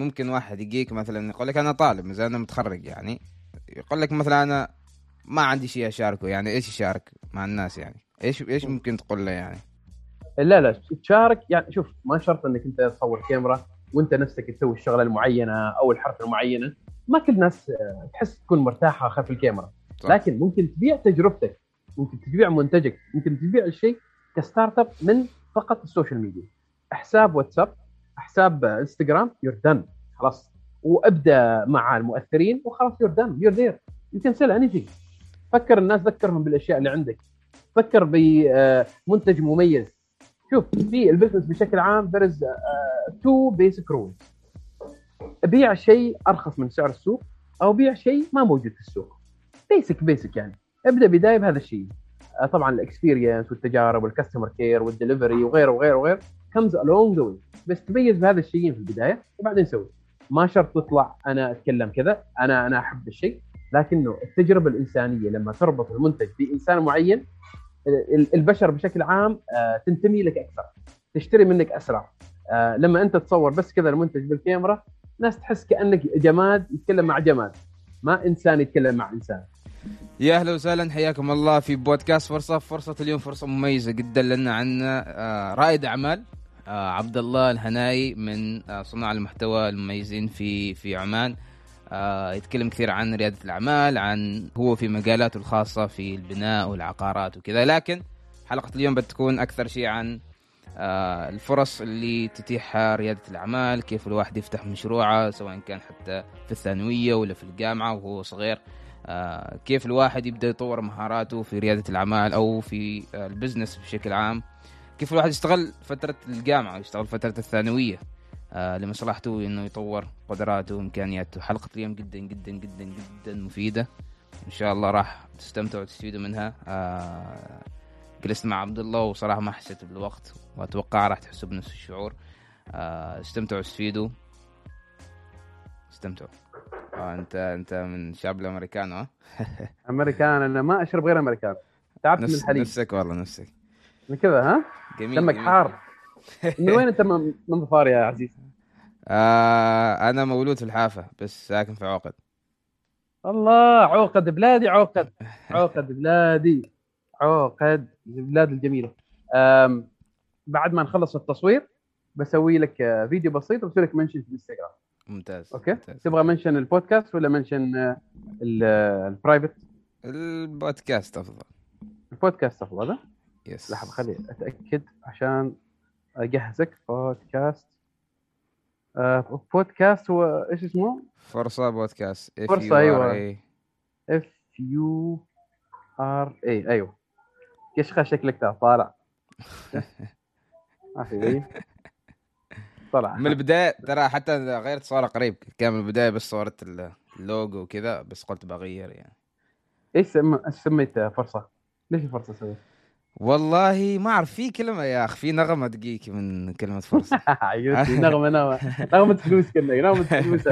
ممكن واحد يجيك مثلا يقول لك أنا طالب زي أنا متخرج يعني يقول لك مثلا أنا ما عندي شيء أشاركه يعني إيش يشارك مع الناس يعني؟ إيش إيش ممكن تقول له يعني؟ لا لا تشارك يعني شوف ما شرط إنك أنت تصور كاميرا وأنت نفسك تسوي الشغلة المعينة أو الحركه المعينة. ما كل الناس آه، تحس تكون مرتاحة خلف الكاميرا. صح. لكن ممكن تبيع تجربتك ممكن تبيع منتجك ممكن تبيع الشيء كستارت أب من فقط ال social media. حساب واتساب حساب انستغرام you're done خلاص. وابدأ مع المؤثرين وخلاص you're done you're there you can sell اني فكر الناس ذكرهم بالأشياء اللي عندك. فكر بمنتج مميز. شوف في ال business بشكل عام there is two basic rules بيع شيء أرخص من سعر السوق أو بيع شيء ما موجود في السوق. basic basic يعني. ابدأ بداية بهذا الشيء. آه، طبعا ال experience والتجارب وال customer care وال delivery وغيره وغيره وغيره comes along the بس تميز بهذا الشيء في البداية وبعدين سوي. ما شرط تطلع أنا أتكلم كذا أنا أنا أحب الشيء لكنه التجربة الإنسانية لما تربط المنتج بإنسان معين البشر بشكل عام آه، تنتمي لك أكثر تشتري منك أسرع. آه، لما أنت تصور بس كذا المنتج بالكاميرا ناس تحس كأنك جماد يتكلم مع جماد ما إنسان يتكلم مع إنسان. يا أهلا وسهلا حياكم الله في بودكاست فرصة. فرصة اليوم فرصة مميزة جدا لنا عندنا آه، رائد أعمال عبد الله الهناي من صناع المحتوى المميزين في في عمان. آه، يتكلم كثير عن ريادة الأعمال عن هو في مجالاته الخاصة في البناء والعقارات وكذا. لكن حلقة اليوم بتكون أكثر شيء عن آه، الفرص اللي تتيحها ريادة الأعمال كيف الواحد يفتح مشروعه سواء كان حتى في الثانوية ولا في الجامعة وهو صغير. آه، كيف الواحد يبدأ يطور مهاراته في ريادة الأعمال أو في البزنس بشكل عام. كيف الواحد يشتغل فترة الجامعة يشتغل فترة الثانوية آه لمصلحته إنه يطور قدراته وإمكانياته. حلقة اليوم جدا جدا جدا جدا مفيدة. إن شاء الله راح تستمتعوا وتستفيدوا منها. آه جلست مع عبد الله وصراحة ما حسيت بالوقت وأتوقع راح تحسوا بنفس الشعور. آه استمتعوا واستفيدوا استمتعوا. آه انت انت من شعب الأمريكان ها؟ أمريكان أنا ما أشرب غير أمريكان. تعبت نفس من الحليب. نفسك والله نفسك. من كذا ها؟ جميل دمك حار. من وين أنت؟ من ظفار يا عزيز؟ آه أنا مولود في الحافة بس ساكن في عقد الله عقد بلادي عقد عقد بلادي. عقد البلاد الجميلة. بعد ما نخلص التصوير بسوي لك فيديو بسيط وبسوي لك mention في الإنستغرام. ممتاز okay؟ ممتاز. تبغى mention البودكاست ولا mention ال private البودكاست أفضل. البودكاست أفضل yes لحظة خلي أتأكد عشان أجهزك. بودكاست. آه بودكاست هو إيش اسمه؟ فرصة بودكاست. فرصة أيوه. F U R A أيوه. كيش شكلك طالع. ما في طلع. من البداية ترى حتى غيرت صورة قريب كان من البداية بس صورت اللوجو وكذا بس قلت بغير يعني. إيش سميت فرصة؟ ليش فرصة سويت؟ والله ما أعرف في كلمة يا أخي في نغمة دقيقه من كلمة فرصة. نغمة نغمة. نغمة فلوس كنا نغمة فلوس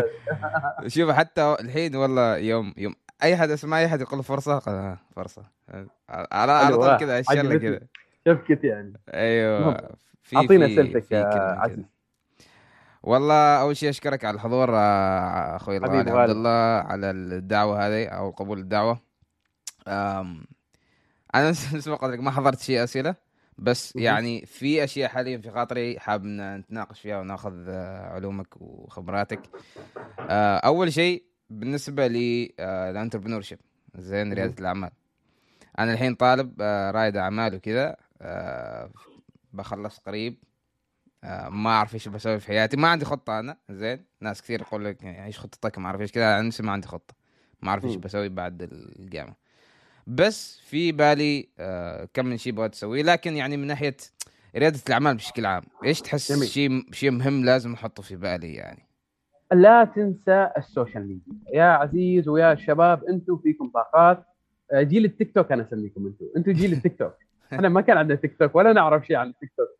شوف حتى الحين والله يوم يوم أي حد اسمع أي حد يقول فرصة فرصة. على على طول كذا أشياء كذا. شفكت يعني. أيوه أعطينا أسئلتك يا عزيز. والله أول شيء أشكرك على الحضور آه، أخوي الغالي عبد الله على الدعوة هذه أو قبول الدعوة. أنا اسمع قدرك ما حضرت شيء أسئلة بس يعني في أشياء حاليا في خاطري حاب نتناقش فيها وناخذ آه، علومك وخبراتك. آه، أول شيء بالنسبة للانتربرنور شيب زين ريادة الأعمال. أنا الحين طالب رائد أعمال وكذا بخلص قريب. ما أعرف إيش بسوي في حياتي. ما عندي خطة أنا زين. ناس كثير يقول لك يعني إيش خطتك؟ ما أعرف إيش كذا أنا ما عندي خطة. ما أعرف إيش بسوي بعد الجامعة بس في بالي آه كم من شيء بغيت أسويه. لكن يعني من ناحية ريادة الأعمال بشكل عام إيش تحس شيء شيء مهم لازم أحطه في بالي يعني؟ لا تنسى ال social media. يا عزيز ويا شباب أنتم فيكم طاقات. آه، جيل التيك توك أنا أسميكم أنتم. أنتم جيل التيك توك. أنا ما كان عندنا تيك توك ولا نعرف شيء عن التيك توك.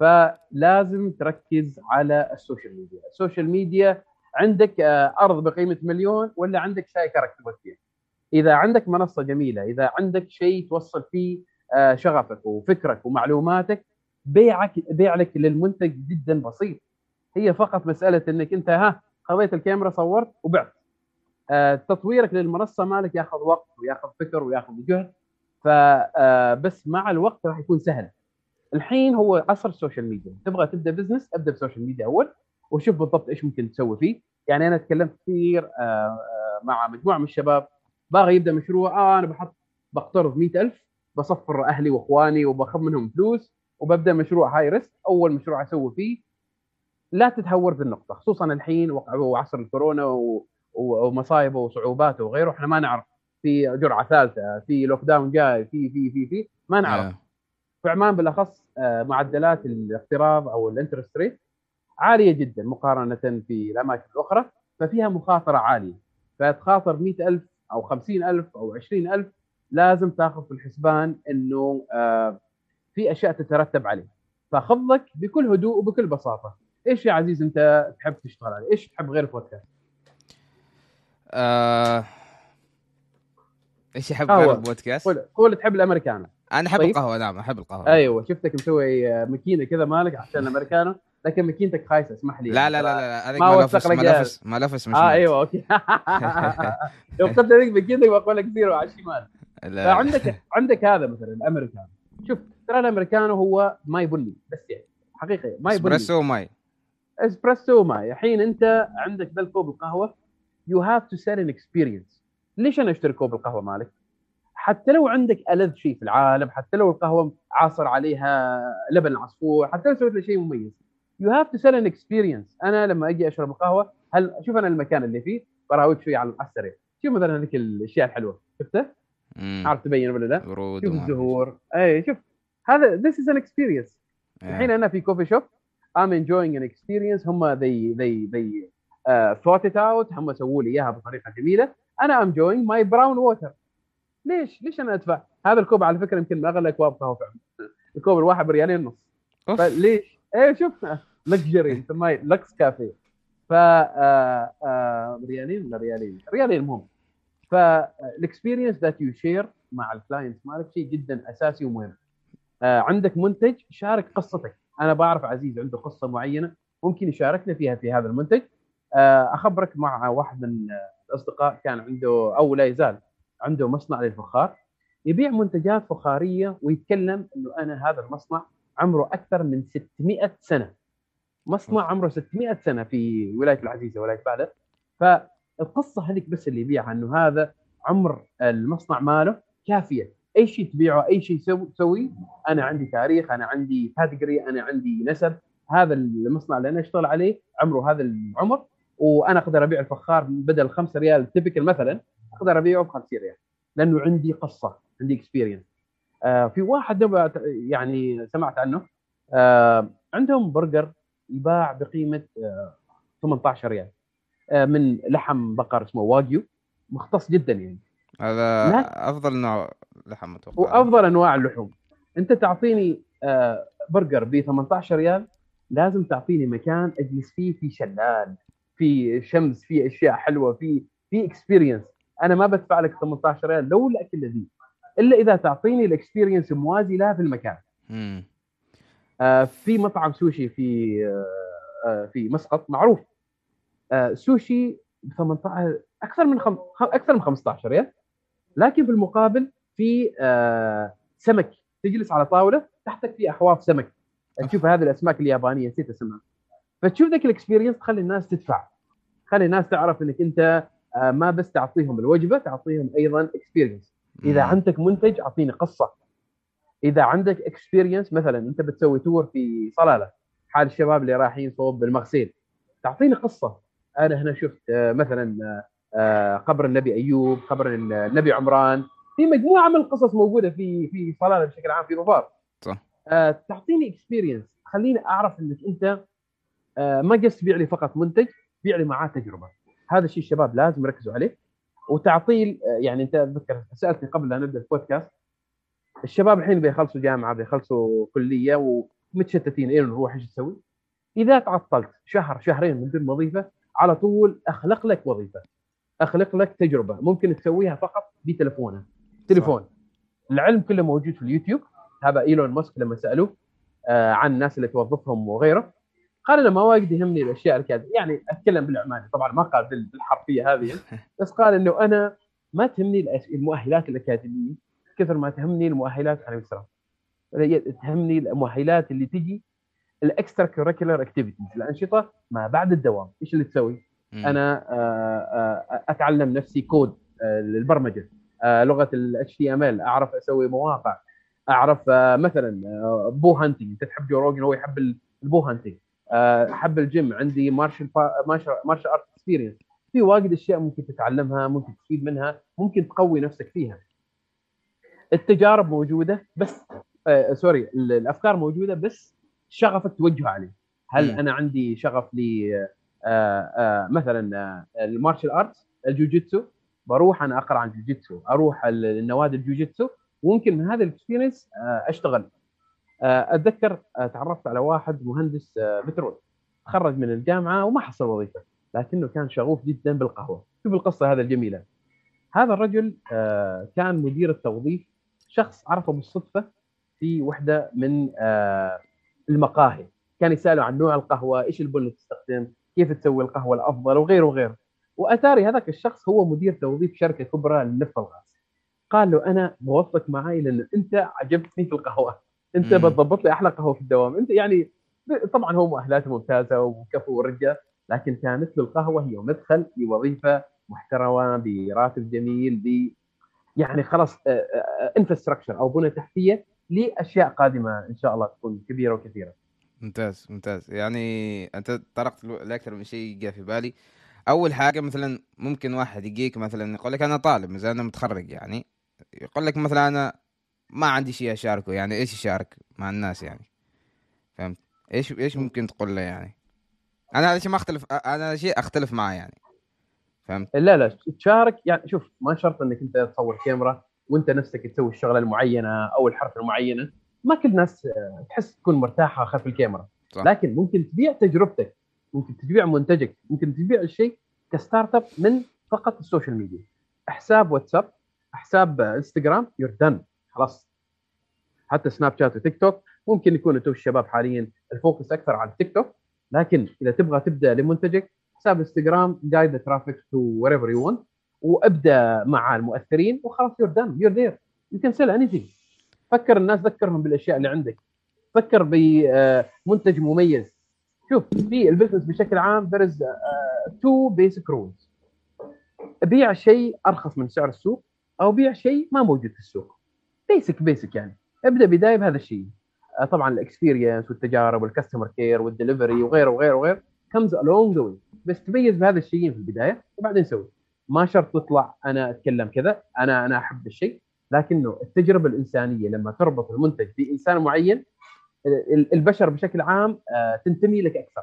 فلازم تركز على ال social media. ال social media عندك آه، أرض بقيمة مليون ولا عندك شاي كرك فيها إذا عندك منصة جميلة إذا عندك شيء توصل فيه آه، شغفك وفكرك ومعلوماتك بيعك بيع لك للمنتج جدا بسيط. هي فقط مسألة إنك أنت ها خذيت الكاميرا صورت وبعت. آه تطويرك للمنصة مالك ياخذ وقت وياخذ فكر وياخذ جهد فبس مع الوقت راح يكون سهل. الحين هو عصر ال social media. تبغى تبدأ business أبدأ بال social media أول وشوف بالضبط إيش ممكن تسوي فيه. يعني أنا تكلمت كثير مع مجموعة من الشباب. باغي يبدأ مشروع آه أنا بحط بقترض 100000 بصفر أهلي وإخواني وباخذ منهم فلوس وببدأ مشروع high risk أول مشروع أسوي فيه. لا تتهور بالنقطة خصوصا الحين وعصر الكورونا ومصايبه وصعوباته وغيره إحنا ما نعرف. في جرعة ثالثة في lockdown جاي في في في في. ما نعرف. yeah. في عمان بالأخص آه، معدلات الاقتراض أو ال interest rate عالية جدا مقارنة في الأماكن الأخرى ففيها مخاطرة عالية. فتخاطر 100000 أو 50000 أو 20000 لازم تاخذ في الحسبان إنه آه، في أشياء تترتب عليه فخذك بكل هدوء وبكل بساطة. إيش يا عزيز أنت تحب تشتغل عليه؟ إيش تحب غير البودكاست؟ آه... إيش يحب غير البودكاست؟ قول قول تحب الامريكانو أنا أحب طيب. القهوة نعم أحب القهوة. أيوه شفتك مسوي آه، ماكينة كذا مالك عشان الأمريكانو لكن ماكينتك خايسة اسمح لي. لا لا لا لا هذيك ما لفس ما لفس ما لفس مش آه أيوه okay. لو قلت هذيك ماكينتك بقول لك zero على الشمال فعندك عندك هذا مثلا الأمريكانو. شوف ترى الأمريكانو هو ماي بني بس يعني حقيقي ماي بني إسبريسو ماي. إسبريسو ماي. الحين أنت عندك ذا الكوب القهوة you have to sell an experience ليش أنا أشتري كوب القهوة مالك؟ حتى لو عندك ألذ شيء في العالم حتى لو القهوة عاصر عليها لبن العصفور حتى لو سويت له شيء مميز. you have to sell an experience أنا لما أجي أشرب القهوة هل شوف أنا المكان اللي فيه براويك شوي على السريع. شوف مثلا هذيك الأشياء الحلوة. شفته؟ عارف تبين ولا لا؟ شوف الزهور. اي شوف. هذا this is an experience الحين أنا في coffee shop I'm enjoying an experience. هم they they they uh, thought it out. هم سووا لي إياها بطريقة جميلة. أنا I'm enjoying my brown water. ليش؟ ليش أنا أدفع؟ هذا الكوب على فكرة يمكن من أغلى اكواب قهوه فعلا. الكوب الواحد بريالين ونص. فليش؟ إيه شوف luxury نسميه luxe café ف آه، آه، ريالين ولا ريالين ريالين المهم. فال experience that you share مع ال clients مالك شيء جدا أساسي ومهم. آه، عندك منتج شارك قصتك. أنا بعرف عزيز عنده قصة معينة ممكن يشاركنا فيها في هذا المنتج. أخبرك مع واحد من الأصدقاء كان عنده أو لا يزال. عنده مصنع للفخار يبيع منتجات فخارية ويتكلم إنه أنا هذا المصنع عمره أكثر من 600 سنة. مصنع عمره 600 سنة في ولاية العزيزة ولاية بادر فالقصة هذيك بس اللي يبيعها إنه هذا عمر المصنع ماله كافية. أي شيء تبيعه أي شيء تسوي أنا عندي تاريخ أنا عندي كاتيجوري أنا عندي نسب. هذا المصنع اللي أنا أشتغل عليه عمره هذا العمر وأنا أقدر أبيع الفخار بدل 5 ريال typical مثلا. أقدر ابيعه ب 50 ريال لأنه عندي قصة عندي experience آه في واحد يعني سمعت عنه. آه عندهم برجر يباع بقيمة آه 18 ريال. آه من لحم بقر اسمه واجيو. مختص جدا يعني. هذا أفضل نوع لحم متوقع وأفضل أنواع اللحوم. أنت تعطيني آه برجر ب 18 ريال لازم تعطيني مكان أجلس فيه في شلال في شمس في أشياء حلوة في في experience أنا ما بدفع لك 18 ريال لو الاكل لذيذ إلا إذا تعطيني ال experience موازي لها في المكان. آه في مطعم سوشي في آه, آه، في مسقط معروف. آه سوشي ب 18 أكثر من خم... أكثر من 15 ريال. لكن في المقابل في آه سمك تجلس على طاولة تحتك في أحواض سمك. تشوف هذه الأسماك اليابانية نسيت أسمها. فتشوف ذاك ال experience تخلي الناس تدفع. خلي الناس تعرف إنك أنت ما بس تعطيهم الوجبة تعطيهم أيضا experience إذا عندك منتج أعطيني قصة. إذا عندك experience مثلا أنت بتسوي tour في صلالة حال الشباب اللي رايحين صوب المغسيل تعطيني قصة. أنا هنا شفت آه، مثلا آه، قبر النبي أيوب قبر النبي عمران. في مجموعة من القصص موجودة في في صلالة بشكل عام في ظفار. صح. تعطيني اكسبيرينس خليني أعرف إنك أنت ما جالس تبيع لي فقط منتج بيع لي معاه تجربة. هذا الشيء الشباب لازم يركزوا عليه. وتعطيل يعني أنت اتذكر سألتني قبل لا نبدأ البودكاست الشباب الحين بيخلصوا جامعة بيخلصوا كلية ومتشتتين إيه نروح إيش نسوي؟ إذا تعطلت شهر شهرين من دون وظيفة على طول أخلق لك وظيفة أخلق لك تجربة ممكن تسويها فقط بتلفونك تليفون. العلم كله موجود في اليوتيوب. هذا إيلون ماسك لما سألوه آه عن الناس اللي توظفهم وغيره. قال أنا ما واجد يهمني الأشياء الكاذبه يعني أتكلم بالعماني طبعا ما قال بالحرفية هذه. بس قال إنه أنا ما تهمني المؤهلات الأكاديمية كثر ما تهمني المؤهلات على السلام تهمني المؤهلات اللي تجي ال extracurricular activities الأنشطة ما بعد الدوام. إيش اللي تسوي؟ أنا آه، آه، أتعلم نفسي كود آه، للبرمجة. لغة ال أعرف أسوي مواقع. أعرف مثلا bow hunting أنت تحب جو روجن هو يحب ال bow hunting احب الجيم عندي martial martial art experience في واجد أشياء ممكن تتعلمها ممكن تستفيد منها ممكن تقوي نفسك فيها. التجارب موجودة بس آه sorry الأفكار موجودة بس شغفك توجه عليه. هل م. أنا عندي شغف ل آه آه مثلا آه ال martial arts الجوجيتسو؟ بروح أنا أقرأ عن الجوجيتسو أروح النوادي الجوجيتسو. وممكن من هذا ال experience آه أشتغل آه أتذكر آه تعرفت على واحد مهندس آه بترول. تخرج من الجامعة وما حصل وظيفة لكنه كان شغوف جدا بالقهوة. شوف القصة هذا الجميلة. هذا الرجل آه كان مدير التوظيف شخص عرفه بالصدفة في وحدة من آه المقاهي. كان يسأله عن نوع القهوة إيش البن اللي تستخدم كيف تسوي القهوة الأفضل وغيره وغيره. واتاري هذاك الشخص هو مدير توظيف شركة كبرى للنفط والغاز. قال له أنا بوظفك معي لأن أنت عجبتني في القهوة. انت بتضبط لي أحلى قهوة في الدوام انت يعني طبعا هو مؤهلاته ممتازة وكفو ورجه لكن كانت له القهوة هي مدخل لوظيفه محترمة براتب جميل ب يعني خلاص انفراستراكشر آه، آه، أو بنى تحتية لأشياء قادمة إن شاء الله تكون كبيرة وكثيرة. ممتاز ممتاز يعني أنت طرقت لأكثر من شيء جاء في بالي. أول حاجة مثلا ممكن واحد يجيك مثلا يقول لك أنا طالب مثلا أنا متخرج يعني يقول لك مثلا أنا ما عندي شيء أشاركه يعني إيش يشارك مع الناس يعني؟ فهمت؟ إيش إيش ممكن تقول له يعني؟ أنا هذا شيء ما أختلف أنا هذا شيء أختلف معاه يعني. فهمت؟ لا لا تشارك يعني شوف ما شرط إنك أنت تصور كاميرا وأنت نفسك تسوي الشغلة المعينة أو الحركه المعينة. ما كل الناس تحس تكون مرتاحة خلف الكاميرا. صح. لكن ممكن تبيع تجربتك ممكن تبيع منتجك ممكن تبيع الشيء ك startup من فقط ال social media. حساب واتساب حساب إنستغرام you're done خلاص. حتى سناب شات وتيك توك ممكن يكون أنتم الشباب حاليا ال focus أكثر على التيك توك لكن إذا تبغى تبدأ لمنتجك حساب إنستغرام guide the traffic to wherever you want وأبدأ مع المؤثرين وخلاص you're done you're there you can sell any فكر الناس ذكرهم بالأشياء اللي عندك. فكر بمنتج مميز. شوف في ال business بشكل عام there is two basic rules بيع شيء أرخص من سعر السوق أو بيع شيء ما موجود في السوق. basic basic يعني. ابدأ بداية بهذا الشيء. آه، طبعا ال experience والتجارب وال customer care وال delivery وغيره وغيره وغيره comes the way. بس تميز بهذا الشيء في البداية وبعدين سوي. ما شرط تطلع أنا أتكلم كذا أنا أنا أحب الشيء. لكنه التجربة الإنسانية لما تربط المنتج بإنسان معين البشر بشكل عام آه، تنتمي لك أكثر.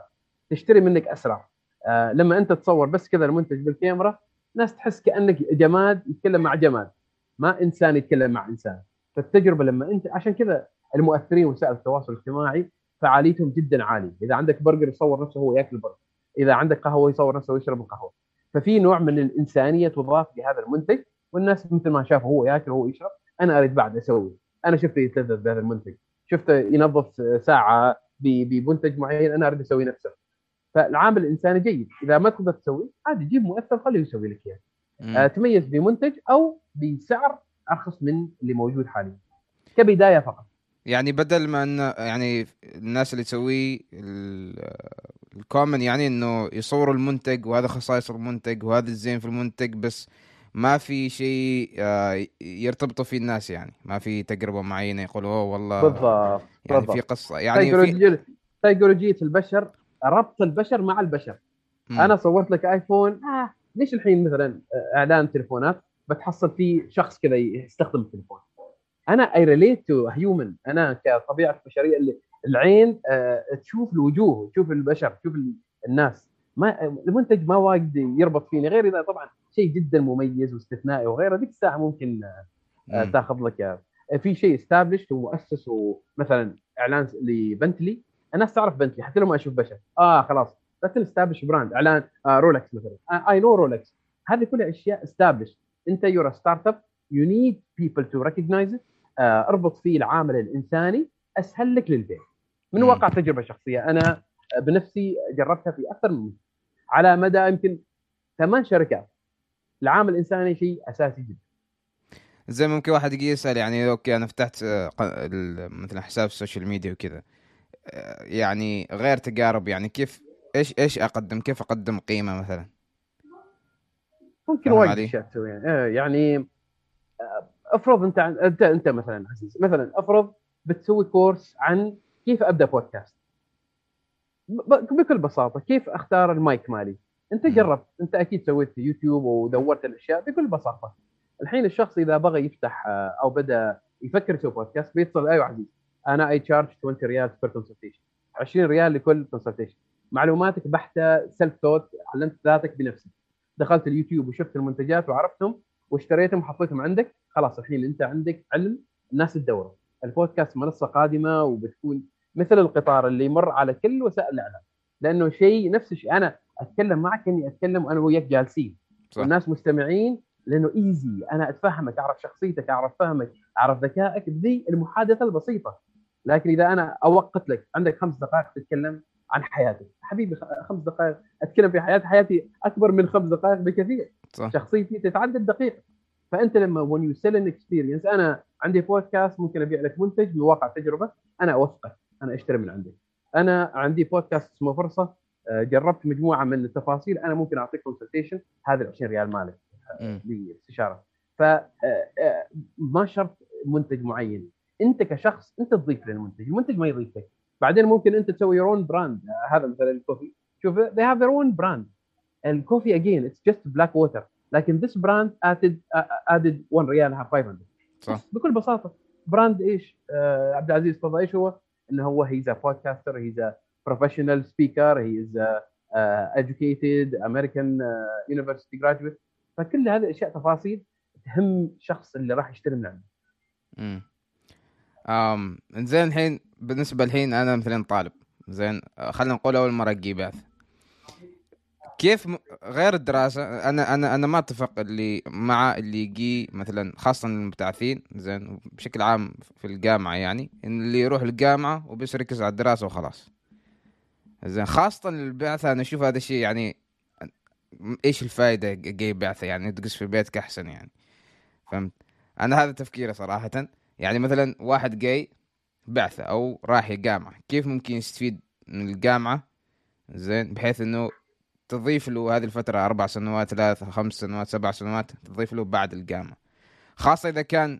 تشتري منك أسرع. آه، لما أنت تصور بس كذا المنتج بالكاميرا ناس تحس كأنك جماد يتكلم مع جماد. ما إنسان يتكلم مع إنسان. فالتجربة لما أنت عشان كذا المؤثرين وسائل التواصل الاجتماعي فعاليتهم جدا عالية. إذا عندك برجر يصور نفسه هو يأكل برجر إذا عندك قهوة يصور نفسه ويشرب القهوة. ففي نوع من الإنسانية تضاف لهذا المنتج والناس مثل ما شافه هو يأكل وهو يشرب أنا أريد بعد أسوي أنا شفته يتلذذ بهذا المنتج. شفته ينظف ساعة بمنتج معين أنا أريد أسوي نفسه. فالعامل الإنساني جيد. إذا ما تقدر تسوي عادي جيب مؤثر خليه يسوي لك إياه. آه تميز بمنتج أو بسعر أرخص من اللي موجود حاليا كبداية فقط يعني بدل ما ان يعني الناس اللي تسويه الكومن يعني إنه يصوروا المنتج وهذا خصائص المنتج وهذا الزين في المنتج بس ما في شيء آه، يرتبطوا فيه الناس يعني ما في تجربة معينة يقولوا أوه والله بالضبط يعني بالضبط. في قصه يعني سيكولوجيه البشر ربط البشر مع البشر م. أنا صورت لك iPhone آه. ليش الحين مثلا إعلان تليفونات بتحصل فيه شخص كذا يستخدم التليفون. أنا I relate to human أنا كطبيعة بشريه اللي العين آه، تشوف الوجوه تشوف البشر تشوف الناس. ما المنتج ما واجد يربط فيني. غير إذا طبعا شيء جدا مميز واستثنائي وغيره ذيك الساعة ممكن آه، تاخذ لك آه، في شيء established ومؤسس ومثلا إعلان لبنتلي الناس تعرف بنتلي حتى لو ما أشوف بشر. آه خلاص. بس established brand إعلان آه Rolex مثلا. I know Rolex هذه كلها أشياء established انت your startup you need people to recognize اربط فيه العامل الإنساني. أسهل لك للبيع من واقع تجربة شخصية. أنا بنفسي جربتها في أكثر من على مدى يمكن ثمان شركات. العامل الإنساني شيء أساسي جدا. زي ممكن واحد يجي يسأل يعني okay أنا فتحت آه، مثلا حساب ال social media وكذا. آه، يعني غير تجارب يعني كيف إيش إيش أقدم؟ كيف أقدم قيمة مثلا؟ ممكن وايد أشياء تسوي يعني, يعني افرض أنت انت أنت مثلا عزيز مثلا افرض بتسوي course عن كيف أبدأ بودكاست. بكل بساطة كيف أختار المايك مالي؟ أنت جربت أنت أكيد سويت يوتيوب ودورت الأشياء بكل بساطة. الحين الشخص إذا بغى يفتح آه، أو بدأ يفكر يسوي بودكاست بيتصل أيوه عزيز أنا I charge 20 ريال per consultation 20 ريال لكل consultation معلوماتك بحتة self-taught علمت ذاتك بنفسك. دخلت اليوتيوب وشفت المنتجات وعرفتهم واشتريتهم وحطيتهم عندك خلاص الحين أنت عندك علم الناس تدوره. البودكاست منصة قادمة وبتكون مثل القطار اللي يمر على كل وسائل الإعلام. لأنه شيء نفس الشيء. أنا أتكلم معك إني أتكلم وأنا وياك جالسين. صح. والناس مستمعين لأنه ايزي أنا أتفهمك أعرف شخصيتك أعرف فهمك أعرف ذكائك. بذي المحادثة البسيطة. لكن إذا أنا أوقت لك عندك خمس دقائق تتكلم عن حياتك حبيبي خمس دقائق. أتكلم في حياتي حياتي أكبر من خمس دقائق بكثير. صح. شخصيتي تتعدد دقيقة. فأنت لما when you sell an experience أنا عندي بودكاست ممكن أبيع لك منتج من واقع تجربة أنا اوثقك أنا أشتري من عندك أنا عندي بودكاست اسمه فرصة. آه، جربت مجموعة من التفاصيل. أنا ممكن أعطيك consultation هذا ال 20 ريال مالك. لاستشاره ف آه، آه، ما شرط منتج معين. أنت كشخص أنت تضيف للمنتج. المنتج ما يضيف لك بعدين ممكن انت تسوي your own brand هذا مثلا ال coffee. شوف they have their own brand. ال coffee again it's just black water. لكن this brand added added 1 ريال 500 صح. بكل بساطة. brand إيش؟ آه عبد العزيز تفضل. إيش هو؟ إنه هو he's a podcaster he's a professional speaker he's educated uh, university graduate. فكل هذه الأشياء تفاصيل تهم الشخص اللي راح يشتري من عنده. امم امم زين الحين بالنسبة الحين أنا مثلا طالب. زين خلينا نقول أول مرة أجي بعث. كيف. غير الدراسة أنا أنا أنا ما أتفق اللي مع اللي يجي مثلا خاصه المبتعثين. زين بشكل عام في الجامعة يعني إن اللي يروح الجامعة وبس يركز على الدراسة وخلاص. زين خاصه البعثة أنا أشوف هذا الشيء يعني إيش الفائده جاي بعثة يعني تجلس في بيتك أحسن يعني. فهمت؟ أنا هذا تفكيري صراحة. يعني مثلا واحد جاي بعثة أو رايح الجامعة. كيف ممكن يستفيد من الجامعة؟ زين بحيث إنه تضيف له هذه الفترة أربع سنوات ثلاث خمس سنوات سبع سنوات تضيف له بعد الجامعة. خاصة إذا كان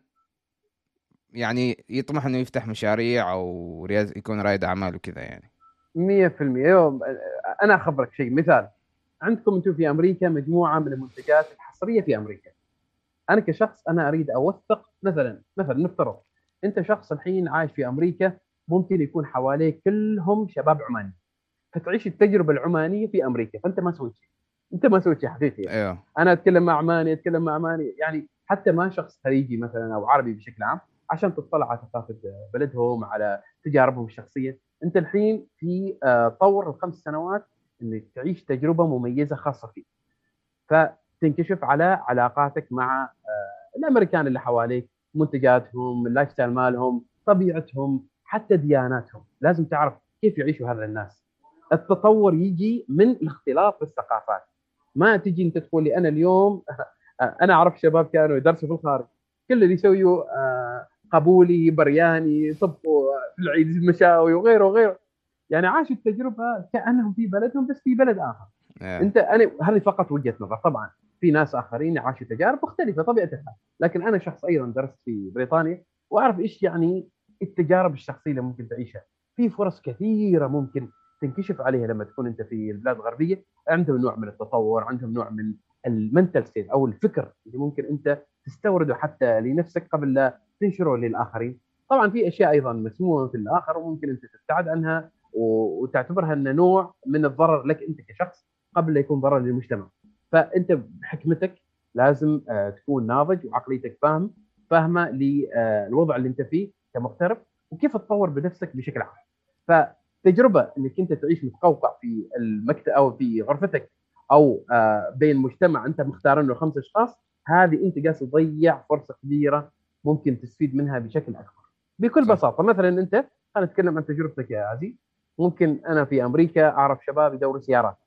يعني يطمح إنه يفتح مشاريع أو يكون رائد أعمال وكذا يعني. مية في المية. أنا أخبرك شيء مثال عندكم أنتم في أمريكا مجموعة من المنتجات الحصرية في أمريكا. أنا كشخص أنا أريد أوثق مثلا مثلا نفترض انت شخص الحين عايش في أمريكا ممكن يكون حواليك كلهم شباب عماني. فتعيش التجربة العمانية في أمريكا فأنت ما سويت شيء. أنت ما سويت شيء حقيقي. يعني. أيوه. أنا أتكلم مع عماني أتكلم مع عماني. يعني حتى ما شخص خليجي مثلا أو عربي بشكل عام عشان تطلع على ثقافة بلدهم على تجاربهم الشخصية. أنت الحين في آه، طور الخمس سنوات إنك تعيش تجربة مميزة خاصة فيك. فتنكشف على علاقاتك مع آه، الأمريكان اللي حواليك منتجاتهم ال lifestyle مالهم طبيعتهم حتى دياناتهم. لازم تعرف كيف يعيشوا هذا الناس. التطور يجي من الاختلاط الثقافات ما تجي أنت تقول لي أنا اليوم أنا أعرف شباب كانوا يدرسوا في الخارج. كل اللي يسويوا آه، قبولي برياني يطبخوا في العيد المشاوي وغيره وغيره. يعني عاشوا التجربة كأنهم في بلدهم بس في بلد آخر. yeah. أنت أنا هذه فقط وجهة نظر طبعا. في ناس آخرين عاشوا تجارب مختلفة طبيعة الحال. لكن أنا شخص أيضا درست في بريطانيا وأعرف إيش يعني التجارب الشخصية اللي ممكن تعيشها. في فرص كثيرة ممكن تنكشف عليها لما تكون أنت في البلاد الغربية. عندهم نوع من التطور عندهم نوع من المنتل ستيت أو الفكر اللي ممكن أنت تستورده حتى لنفسك قبل لا تنشره للآخرين. طبعا في أشياء أيضا مسمومة في الآخر وممكن أنت تبتعد عنها وتعتبرها إنه نوع من الضرر لك أنت كشخص قبل لا يكون ضرر للمجتمع. فأنت بحكمتك لازم آه، تكون ناضج وعقليتك فاهم فاهمة للوضع اللي انت فيه كمغترب وكيف تطور بنفسك بشكل عام. فتجربة إنك أنت تعيش متقوقع في المكتب أو في غرفتك أو آه، بين مجتمع أنت مختار إنه خمس أشخاص هذه أنت قاعد تضيع فرصة كبيرة ممكن تستفيد منها بشكل أكبر. بكل بساطة مثلا أنت خلينا نتكلم عن تجربتك يا عزيز. ممكن أنا في أمريكا أعرف شباب يدوروا سيارات.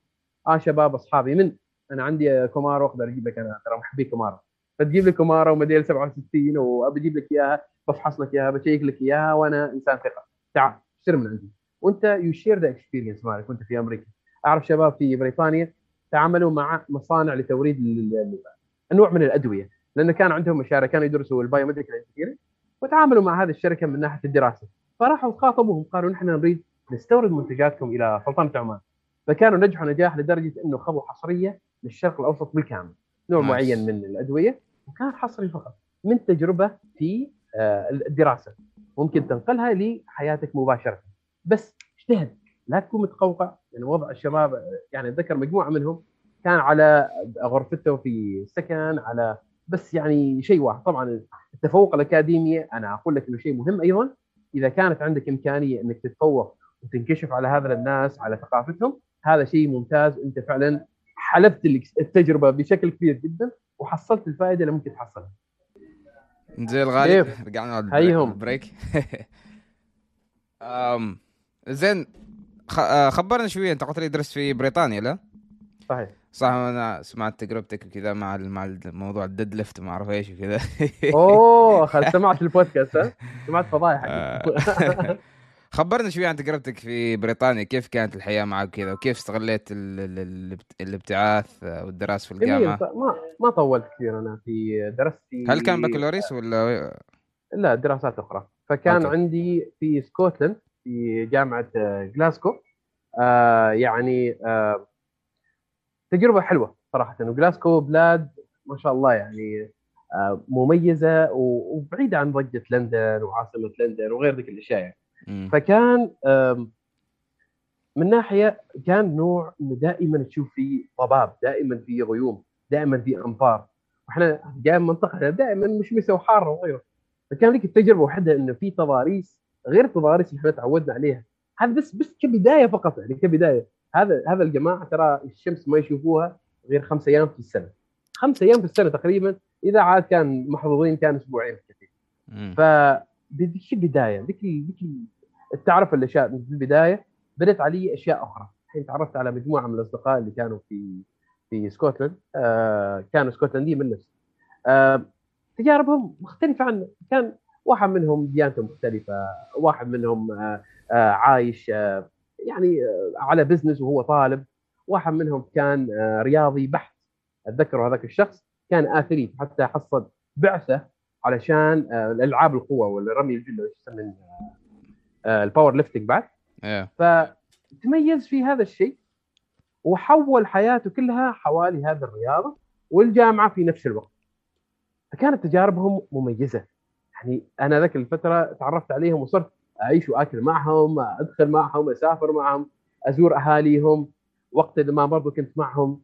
آه شباب أصحابي من أنا عندي Camaro أقدر أجيب لك أنا ترى محبي Camaro. فتجيب لي Camaro موديل 67 وبجيب لك إياها بفحص لك إياها ب check لك إياها وأنا إنسان ثقة. تعال اشتري من عندي. وأنت you share the experience مالك وأنت في أمريكا. أعرف شباب في بريطانيا تعاملوا مع مصانع لتوريد انواع من الأدوية. لأن كان عندهم مشاريع كانوا يدرسوا ال biomedical engineering وتعاملوا مع هذه الشركة من ناحية الدراسة. فراحوا خاطبوهم قالوا نحن نريد نستورد منتجاتكم إلى سلطنة عمان. فكانوا نجحوا نجاح لدرجة إنه خذوا حصرية للشرق الأوسط بالكامل نوع nice. معين من الأدوية وكان حصري فقط من تجربة في آه، الدراسة. ممكن تنقلها لحياتك مباشرة. بس اجتهد. لا تكون متقوقع. يعني وضع الشباب يعني أتذكر مجموعة منهم كان على غرفته في سكن على بس يعني شيء واحد. طبعا التفوق الأكاديمي أنا أقول لك إنه شيء مهم أيضا. إذا كانت عندك إمكانية إنك تتفوق وتنكشف على هذا الناس على ثقافتهم هذا شيء ممتاز. أنت فعلا حلبت التجربة بشكل كبير جدا وحصلت الفائدة اللي ممكن تحصلها. زي الغالي رجعنا على البريك. زين آه، خبرنا شوية أنت قلت لي درست في بريطانيا لا؟ صحيح. صح أنا سمعت تجربتك كذا مع مع الموضوع ال deadlift ما أعرف إيش وكذا. أوه سمعت البودكاست ها؟ سمعت فضايح آه. خبرنا شوي عن تجربتك في بريطانيا كيف كانت الحياة معك كذا وكيف استغليت الابتعاث والدراسة في الجامعة؟ ما ما طولت كثير أنا في دراستي. هل كان بكالوريوس ولا لا دراسات أخرى. فكان okay. عندي في Scotland في جامعة جلاسكو. آه يعني آه تجربة حلوة صراحة. وجلاسكو بلاد ما شاء الله يعني آه مميزة وبعيدة عن ضجة لندن وعاصمة لندن وغير ذيك الأشياء يعني. فكان من ناحية كان نوع إنه دائما تشوف في ضباب دائما في غيوم دائما في امطار وإحنا جاي من منطقه دائما مشمسه وحاره وغيره. فكان لك التجربة وحدها إنه في تضاريس غير التضاريس اللي إحنا تعودنا عليها. هذا بس بس كبداية فقط يعني كبداية. هذا هذا الجماعة ترى الشمس ما يشوفوها غير خمس أيام في السنة. خمس أيام في السنة تقريبا إذا عاد كان محظوظين كان أسبوعين. كثير ف ذيك البداية ذيك ذيك تعرف الأشياء من البداية بدأت علي أشياء أخرى. الحين تعرفت على مجموعة من الأصدقاء اللي كانوا في في سكوتلاند آه كانوا اسكتلنديين من نفس. آه تجاربهم مختلفة عن كان واحد منهم ديانته مختلفة واحد منهم آه آه عايش آه يعني آه على business وهو طالب. واحد منهم كان آه رياضي بحت. اتذكر هذاك الشخص؟ كان athlete حتى حصل بعثة علشان آه الألعاب القوة والرمي الجله من آه ال powerlifting بعد. yeah. فتميز في هذا الشيء وحول حياته كلها حوالي هذه الرياضة والجامعة في نفس الوقت. فكانت تجاربهم مميزة. يعني أنا ذاك الفترة تعرفت عليهم وصرت أعيش وأكل معهم أدخل معهم أسافر معهم أزور أهاليهم وقت ما برضو كنت معهم.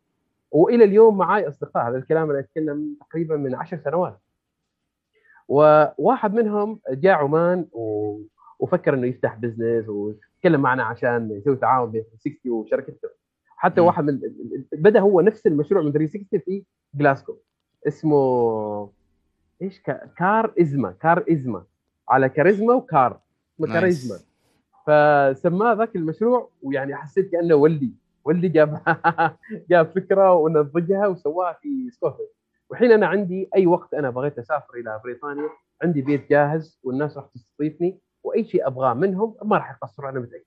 وإلى اليوم معي أصدقاء. هذا الكلام أنا أتكلم تقريبا من عشر سنوات. وواحد منهم جاء عمان و... وفكر إنه يفتح بزنس وتكلم معنا عشان يسوي تعاون بين 360 وشركته. حتى م. واحد من بدأ هو نفس المشروع من 360 في جلاسكو اسمه إيش؟ كار ازما كار ازما على كاريزما وكار. اسمه كاريزما. فسماه ذاك المشروع ويعني حسيت كأنه ولدي. ولدي جاب جاب فكرة ونضجها وسواها في سكوتلاند والحين أنا عندي أي وقت أنا بغيت أسافر إلى بريطانيا عندي بيت جاهز والناس راح تستضيفني وأي شيء أبغاه منهم ما راح يقصروا أنا متاكد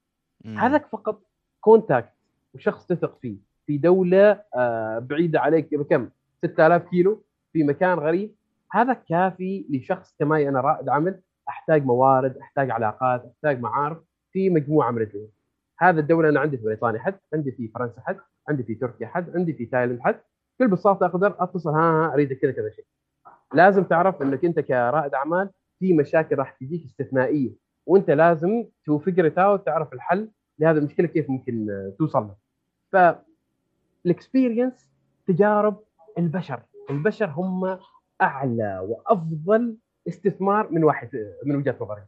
هذاك فقط contact وشخص تثق فيه في دولة آه، بعيدة عليك بكم؟ 6000 كيلو في مكان غريب. هذا كافي لشخص كماي أنا رائد عمل أحتاج موارد أحتاج علاقات أحتاج معارف في مجموعة من الدول هذا الدولة أنا عندي في بريطانيا حد عندي في فرنسا حد عندي في تركيا حد عندي في تايلاند حد. بكل بساطة أقدر أتصل. ها ها أريد كذا كذا شيء. لازم تعرف إنك أنت كرائد أعمال في مشاكل راح تجيك استثنائية. وأنت لازم to figure out تعرف الحل لهذه المشكلة كيف ممكن توصل لها. ف ال experience تجارب البشر. البشر هم أعلى وأفضل استثمار من واحد من وجهة نظري.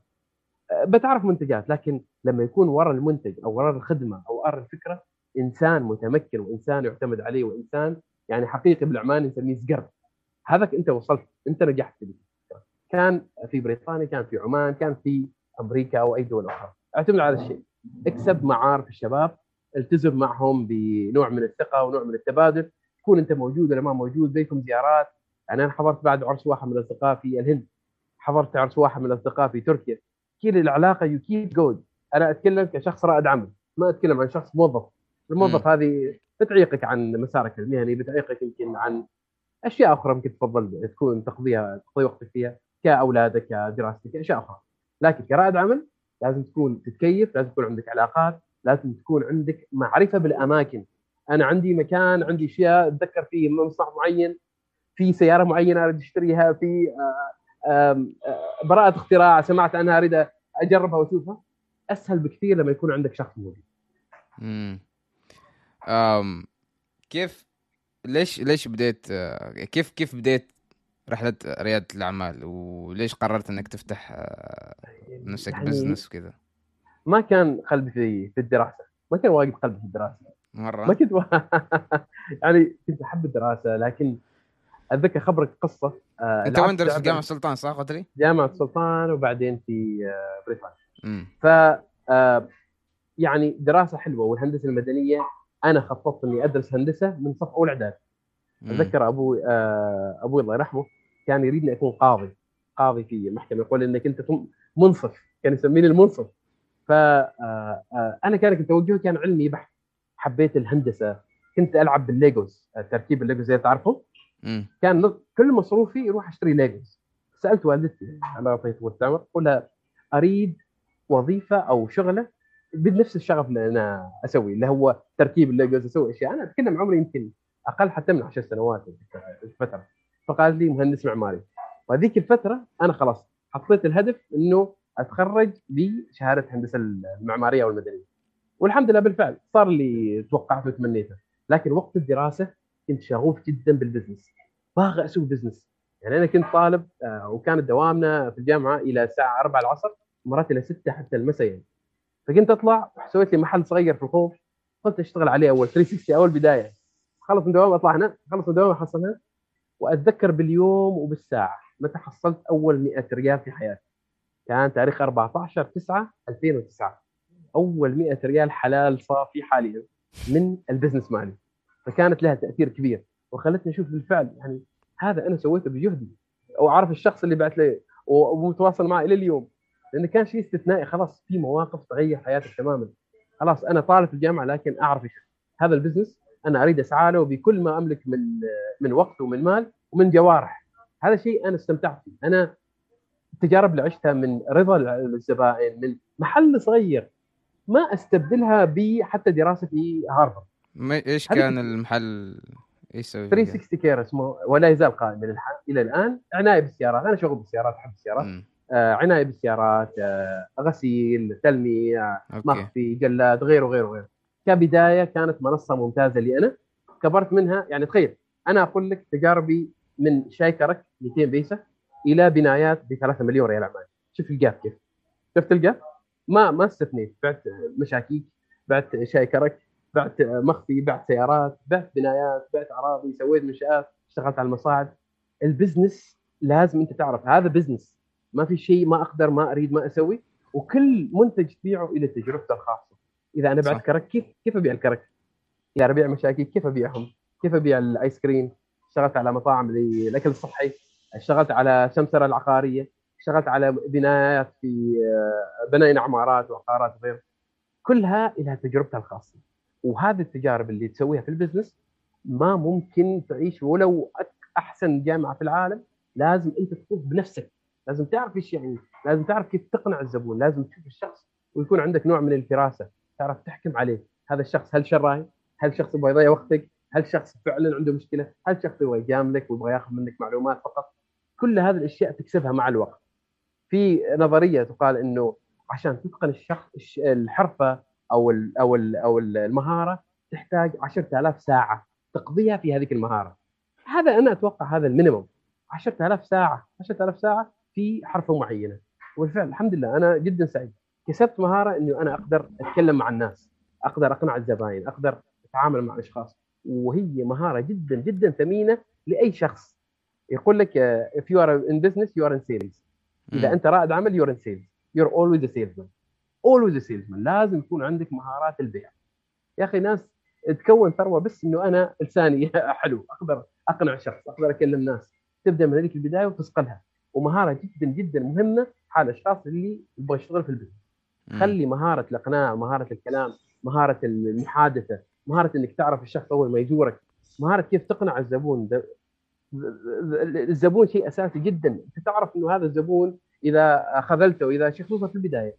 بتعرف منتجات لكن لما يكون وراء المنتج أو وراء الخدمة أو وراء الفكرة إنسان متمكن وإنسان يعتمد عليه وإنسان يعني حقيقي بالعمان نسميه سقر هذاك أنت وصلت أنت نجحت فيه كان في بريطانيا كان في عمان كان في أمريكا أو أي دول أخرى. اعتمد على الشيء. اكسب معارف الشباب التزم معهم بنوع من الثقة ونوع من التبادل. تكون أنت موجود ولا ما موجود بينكم زيارات. يعني أنا حضرت بعد عرس واحد من الأصدقاء في الهند. حضرت عرس واحد من الأصدقاء في تركيا. كذا العلاقة you keep good أنا أتكلم كشخص رائد عمل. ما أتكلم عن شخص موظف. الموظف. هذه بتعيقك عن مسارك المهني بتعيقك يمكن عن أشياء أخرى ممكن تفضل تكون تقضيها تقضي وقتك فيها كأولادك كدراستك أشياء أخرى. لكن كرائد عمل لازم تكون تتكيف لازم تكون عندك علاقات لازم تكون عندك معرفة بالأماكن. أنا عندي مكان عندي أشياء أتذكر فيه مصنع معين في سيارة معينة أريد أشتريها في آه، آه، براءة اختراع سمعت عنها أريد أجربها وأشوفها. أسهل بكثير لما يكون عندك شخص موجود. امم كيف ليش ليش بديت آه، كيف كيف بديت رحلة ريادة الأعمال؟ وليش قررت إنك تفتح نفسك يعني بزنس وكذا؟ ما كان قلبي في في الدراسة. ما كان واجد قلبي في الدراسة. مرة؟ ما كنت و... يعني كنت أحب الدراسة لكن أتذكر خبرك قصة آه أنت وين درست؟ جامعة السلطان صح قلت لي؟ جامعة السلطان وبعدين في آه بريطانيا. ف آه يعني دراسة حلوة والهندسة المدنية أنا خططت إني أدرس هندسة من صف اول اعداد أتذكر أبوي آه أبوي الله يرحمه كان يريدني أكون قاضي قاضي في المحكمه يقول إنك أنت منصف كان يسميني المنصف. فانا آه، آه، كان توجهي كان علمي بحت. حبيت الهندسة. كنت ألعب بالليجوز تركيب الليجوز زي تعرفه كان كل مصروفي يروح أشتري ليجوز. سألت والدتي يعطيها طول العمر لها أريد وظيفة أو شغلة بنفس الشغف اللي أنا أسوي اللي هو تركيب الليجوز أسوي أشياء. أنا أتكلم عمري يمكن أقل حتى من 10 سنوات الفترة. فقال لي مهندس معماري وهذيك الفترة أنا خلاص حطيت الهدف إنه أتخرج بشهادة هندسة المعمارية والمدنية. والحمد لله بالفعل صار اللي توقعته وتمنيته. لكن وقت الدراسة كنت شغوف جدا بالبزنس. باغي أسوي business. يعني أنا كنت طالب آه، وكانت دوامنا في الجامعة إلى الساعة 4 العصر مرات إلى 6 حتى المساء يعني. فكنت أطلع سويت لي محل صغير في الخوض. قلت أشتغل عليه أول 360 أول بداية. خلص من دوام أطلع هنا. خلص من دوام احصل هنا. وأتذكر باليوم وبالساعة متى حصلت أول 100 ريال في حياتي. كان تاريخ 14 9 2009 أول 100 ريال حلال صافي حاليا من ال business مالي. فكانت لها تأثير كبير. وخلتني أشوف بالفعل يعني هذا أنا سويته بجهدي. أو عارف الشخص اللي بعت لي. ومتواصل معه إلى اليوم. لأنه كان شيء استثنائي. خلاص في مواقف تغير حياتك تماما. خلاص أنا طالب في الجامعة لكن أعرف هذا ال business. أنا أريد أسعى له بكل ما أملك من من وقت ومن مال ومن جوارح. هذا شيء أنا استمتعت فيه. أنا التجارب اللي عشتها من رضا الزبائن من محل صغير ما أستبدلها بحتى دراسة في هارفارد إيش كان المحل إيش سوي 360 care اسمه ولا يزال قائم إلى الآن. عناية بالسيارات. أنا شغل بالسيارات أحب السيارات. آه عناية بالسيارات آه غسيل تلميع مخفي جلاد غيره غيره غيره. كبداية كانت منصة ممتازة لي أنا. كبرت منها يعني تخيل أنا أقول لك تجاربي من شاي كرك 200 بيسة إلى بنايات ب 3 مليون ريال عماني شوف ال gap كيف؟ شفت ال gap ما ما استثنيت. بعت مشاكيك بعت شاي كرك بعت مخفي بعت سيارات بعت بنايات بعت أراضي سويت منشآت اشتغلت على المصاعد. ال business لازم أنت تعرف هذا business. ما في شيء ما أقدر ما أريد ما أسوي. وكل منتج تبيعه إلى تجربته الخاصة. إذا أنا بعت كرك كيف كيف أبيع الكرك؟ اذا ابيع مشاكيك كيف أبيعهم؟ كيف أبيع الآيس كريم؟ اشتغلت على مطاعم للاكل الصحي اشتغلت على سمسرة العقارية اشتغلت على بنايات في آه، بنينا عمارات وعقارات وغيره. كلها لها تجربتها الخاصة. وهذه التجارب اللي تسويها في البزنس ما ممكن تعيش ولو أحسن جامعة في العالم. لازم أنت تطوف بنفسك. لازم تعرف إيش يعني لازم تعرف كيف تقنع الزبون لازم تشوف الشخص ويكون عندك نوع من الفراسة تعرف تحكم عليه. هذا الشخص هل شراي هل شخص يبغى يضيع وقتك؟ هل شخص فعلا عنده مشكلة؟ هل شخص يبغى يجاملك ويبغى ياخذ منك معلومات فقط؟ كل هذه الأشياء تكسبها مع الوقت. في نظرية تقال إنه عشان تتقن الشخص الحرفة أو ال أو ال أو المهارة تحتاج 10000 ساعة تقضيها في هذه المهارة. هذا أنا أتوقع هذا المينيموم. 10000 ساعة 10000 ساعة في حرفه معينة. وبالفعل الحمد لله أنا جدا سعيد. كسبت مهارة إنه أنا أقدر أتكلم مع الناس أقدر أقنع الزباين أقدر أتعامل مع الأشخاص. وهي مهارة جدا جدا ثمينة لأي شخص. يقول لك if you are in business you are in sales. إذا أنت رائد عمل you're in sales. You're always a salesman. always salesman لازم يكون عندك مهارات البيع. يا أخي ناس تكون ثروة بس إنه أنا لساني حلو. أقدر أقنع شخص أقدر أكلم ناس. تبدأ من هذيك البداية وتصقلها ومهارة جدا جدا مهمة. حال الاشخاص اللي يبغى يشتغل في ال business خلي مهارة الإقناع مهارة الكلام مهارة المحادثة مهارة إنك تعرف الشخص أول ما يزورك مهارة كيف تقنع الزبون. الزبون شيء أساسي جدا. أنت تعرف إنه هذا الزبون إذا خذلته إذا خصوصا في البداية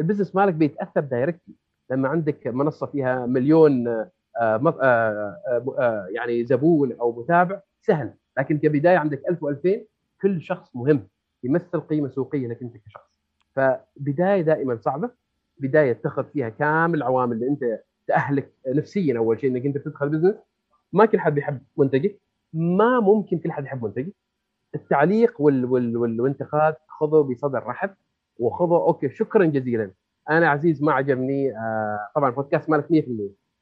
ال business مالك بيتأثر directly. لما عندك منصة فيها مليون آه، آه، آه، يعني زبون أو متابع سهل. لكن كبداية عندك 1000 و2000 كل شخص مهم يمثل قيمة سوقية لك أنت كشخص. فبداية دائما صعبة. بداية تأخذ فيها كامل العوامل اللي أنت تأهلك نفسيا أول شيء إنك أنت تدخل business ما كل حد بيحب منتجك ما ممكن كل حد يحب منتجك التعليق وال وال وال والانتقاد خذه بصدر رحب وخذه okay شكرا جزيلا. أنا عزيز ما عجبني آه طبعا البودكاست مالك 100%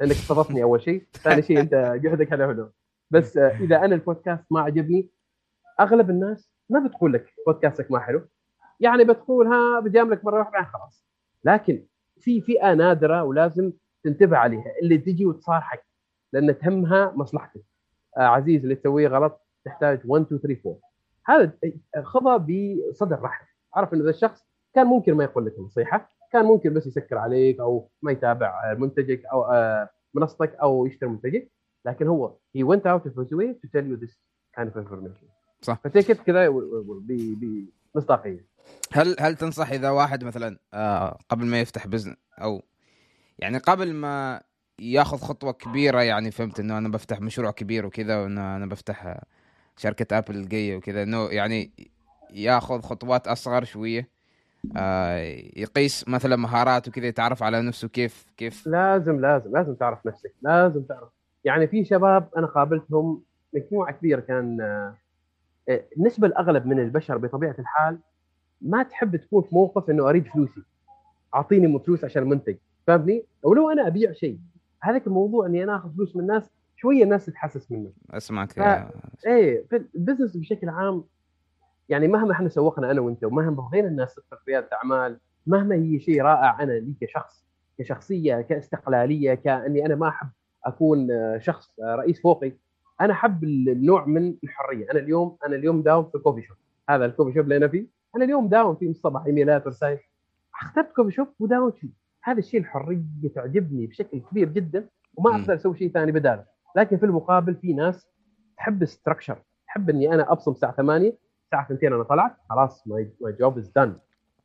لأنك استضفتني أول شيء. ثاني شيء أنت جهدك حلو حلو بس آه إذا أنا البودكاست ما عجبني أغلب الناس ما بتقول لك بودكاستك ما حلو؟ يعني بتقول ها بجاملك مرة واحدة خلاص. لكن في فئة نادرة ولازم تنتبه عليها اللي تجي وتصارحك لأن تهمها مصلحتك. آه عزيز اللي تسويه غلط تحتاج 1 2 3 4 هذا خذها بصدر رحب. عرف إن ذا الشخص كان ممكن ما يقول لك النصيحة كان ممكن بس يسكر عليك أو ما يتابع منتجك أو آه، منصتك أو يشتري منتجك لكن هو he went out of his way to tell you this kind of information. صح. فتيك كذا بمصداقيه هل هل تنصح إذا واحد مثلا آه قبل ما يفتح بزنس أو يعني قبل ما ياخذ خطوة كبيرة يعني فهمت إنه أنا بفتح مشروع كبير وكذا وإنه أنا بفتح شركة آبل الجاية وكذا إنه يعني ياخذ خطوات أصغر شوية آه يقيس مثلا مهارات وكذا يتعرف على نفسه كيف كيف؟ لازم لازم لازم تعرف نفسك لازم تعرف. يعني في شباب أنا قابلتهم مجموعة كبيرة كان آه النسبة الأغلب من البشر بطبيعة الحال ما تحب تكون في موقف إنه أريد فلوسي. أعطيني فلوس عشان منتج. فاهمني؟ ولو أنا أبيع شيء. هذاك الموضوع إني أنا آخذ فلوس من الناس شوية الناس تتحسس منه. أسمعك ف... إيه في البزنس بشكل عام يعني مهما إحنا سوقنا أنا وأنت ومهما بغينا الناس تدخل في رياده أعمال مهما هي شيء رائع أنا لي كشخص كشخصية كاستقلالية كأني أنا ما أحب أكون شخص رئيس فوقي. أنا أحب النوع من الحرية. أنا اليوم أنا اليوم داوم في الكوفي شوب هذا الكوفي شوب اللي أنا فيه. أنا اليوم داوم فيه من الصباح ايميلات ورسائل أخترت كوفي شوب وداومت فيه هذا الشيء الحرية تعجبني بشكل كبير جدا وما أقدر أسوي شيء ثاني بداله. لكن في المقابل في ناس تحب الستركشر تحب إني أنا أبصم الساعة 8 الساعة 2 أنا طلعت خلاص my job is done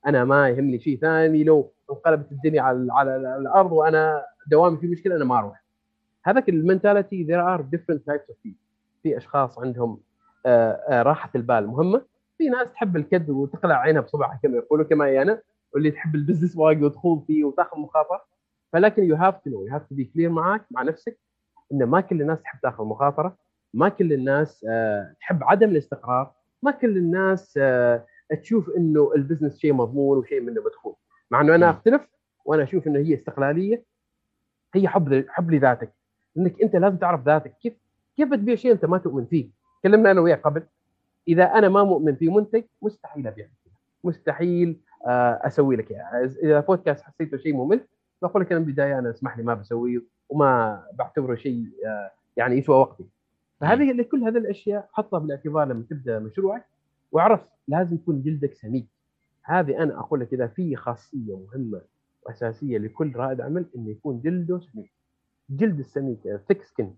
أنا ما يهمني شيء ثاني. لو انقلبت الدنيا على على الأرض وأنا دوامي في مشكلة أنا ما أروح. هذاك ال mentality there are different types of people. في أشخاص عندهم آه، آه، راحة البال مهمة. في ناس تحب الكد وتقلع عينها بصبعها كما يقولوا كما أنا واللي تحب ال business واقع وتخوض فيه وتاخذ مخاطرة. فلكن you have to know you have to be clear معك مع نفسك إن ما كل الناس تحب تاخذ مخاطرة. ما كل الناس آه، تحب عدم الاستقرار. ما كل الناس تشوف إنه البزنس شيء مضمون وشيء منه مدخول مع إنه أنا أختلف وأنا أشوف إنه هي استقلالية هي حب حب لذاتك. إنك أنت لازم تعرف ذاتك. كيف كيف بتبيع شيء أنت ما تؤمن فيه؟ تكلمنا أنا وياك قبل. إذا أنا ما مؤمن في منتج مستحيل ابيع مستحيل آه، أسوي لك إياه. اذا بودكاست حسيته شيء ممل بقول لك أنا من البداية أنا اسمح لي ما بسويه وما بعتبره شيء آه، يعني يسوى وقتي. فهذه كل هذه الأشياء حطها بالاعتبار لما تبدأ مشروعك واعرف لازم يكون جلدك سميك هذه أنا أقول لك إذا في خاصية مهمة وأساسية لكل رائد عمل إنه يكون جلده سميك جلد السميك thick skin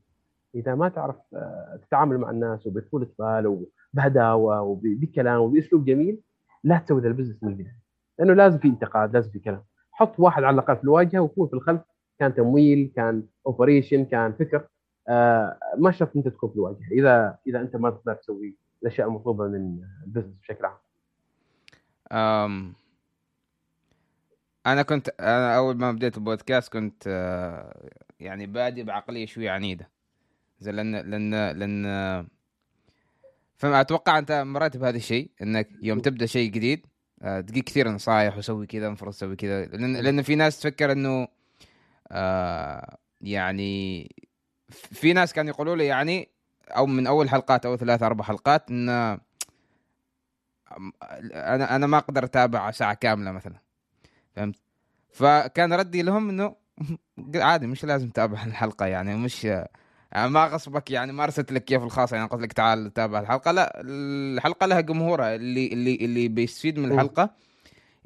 إذا ما تعرف آه، تتعامل مع الناس وبطولة بال وبهداوة وبكلام وبأسلوب جميل لا تسوي ذا ال business من البدايه لأنه لازم في انتقاد لازم في كلام. حط واحد على الأقل في الواجهة ويكون في الخلف. كان تمويل كان operation كان فكر آه ما شرط إنت تكون في الواجهة. إذا إذا أنت ما تقدر تسوي الأشياء المطلوبة من ال business بشكل عام. أنا كنت أنا أول ما بديت البودكاست كنت آه، يعني بادي بعقلية شوية عنيدة. زي لأن لأن لأن فما أتوقع أنت مريت بهذا الشيء إنك يوم تبدأ شيء جديد آه، تجيك كثير نصايح وسوي كذا المفروض تسوي كذا. لأن لأن في ناس تفكر إنه آه يعني في ناس كانوا يقولوا لي يعني أو من أول حلقات أو ثلاث أربع حلقات إن أنا أنا ما أقدر أتابع ساعة كاملة مثلا. فهمت؟ فكان ردي لهم إنه عادي مش لازم تتابع الحلقة يعني مش يعني ما غصبك يعني ما ارسلت لك كيف الخاص يعني قلت لك تعال تابع الحلقة. لا الحلقة لها جمهورها اللي اللي اللي بيستفيد من الحلقة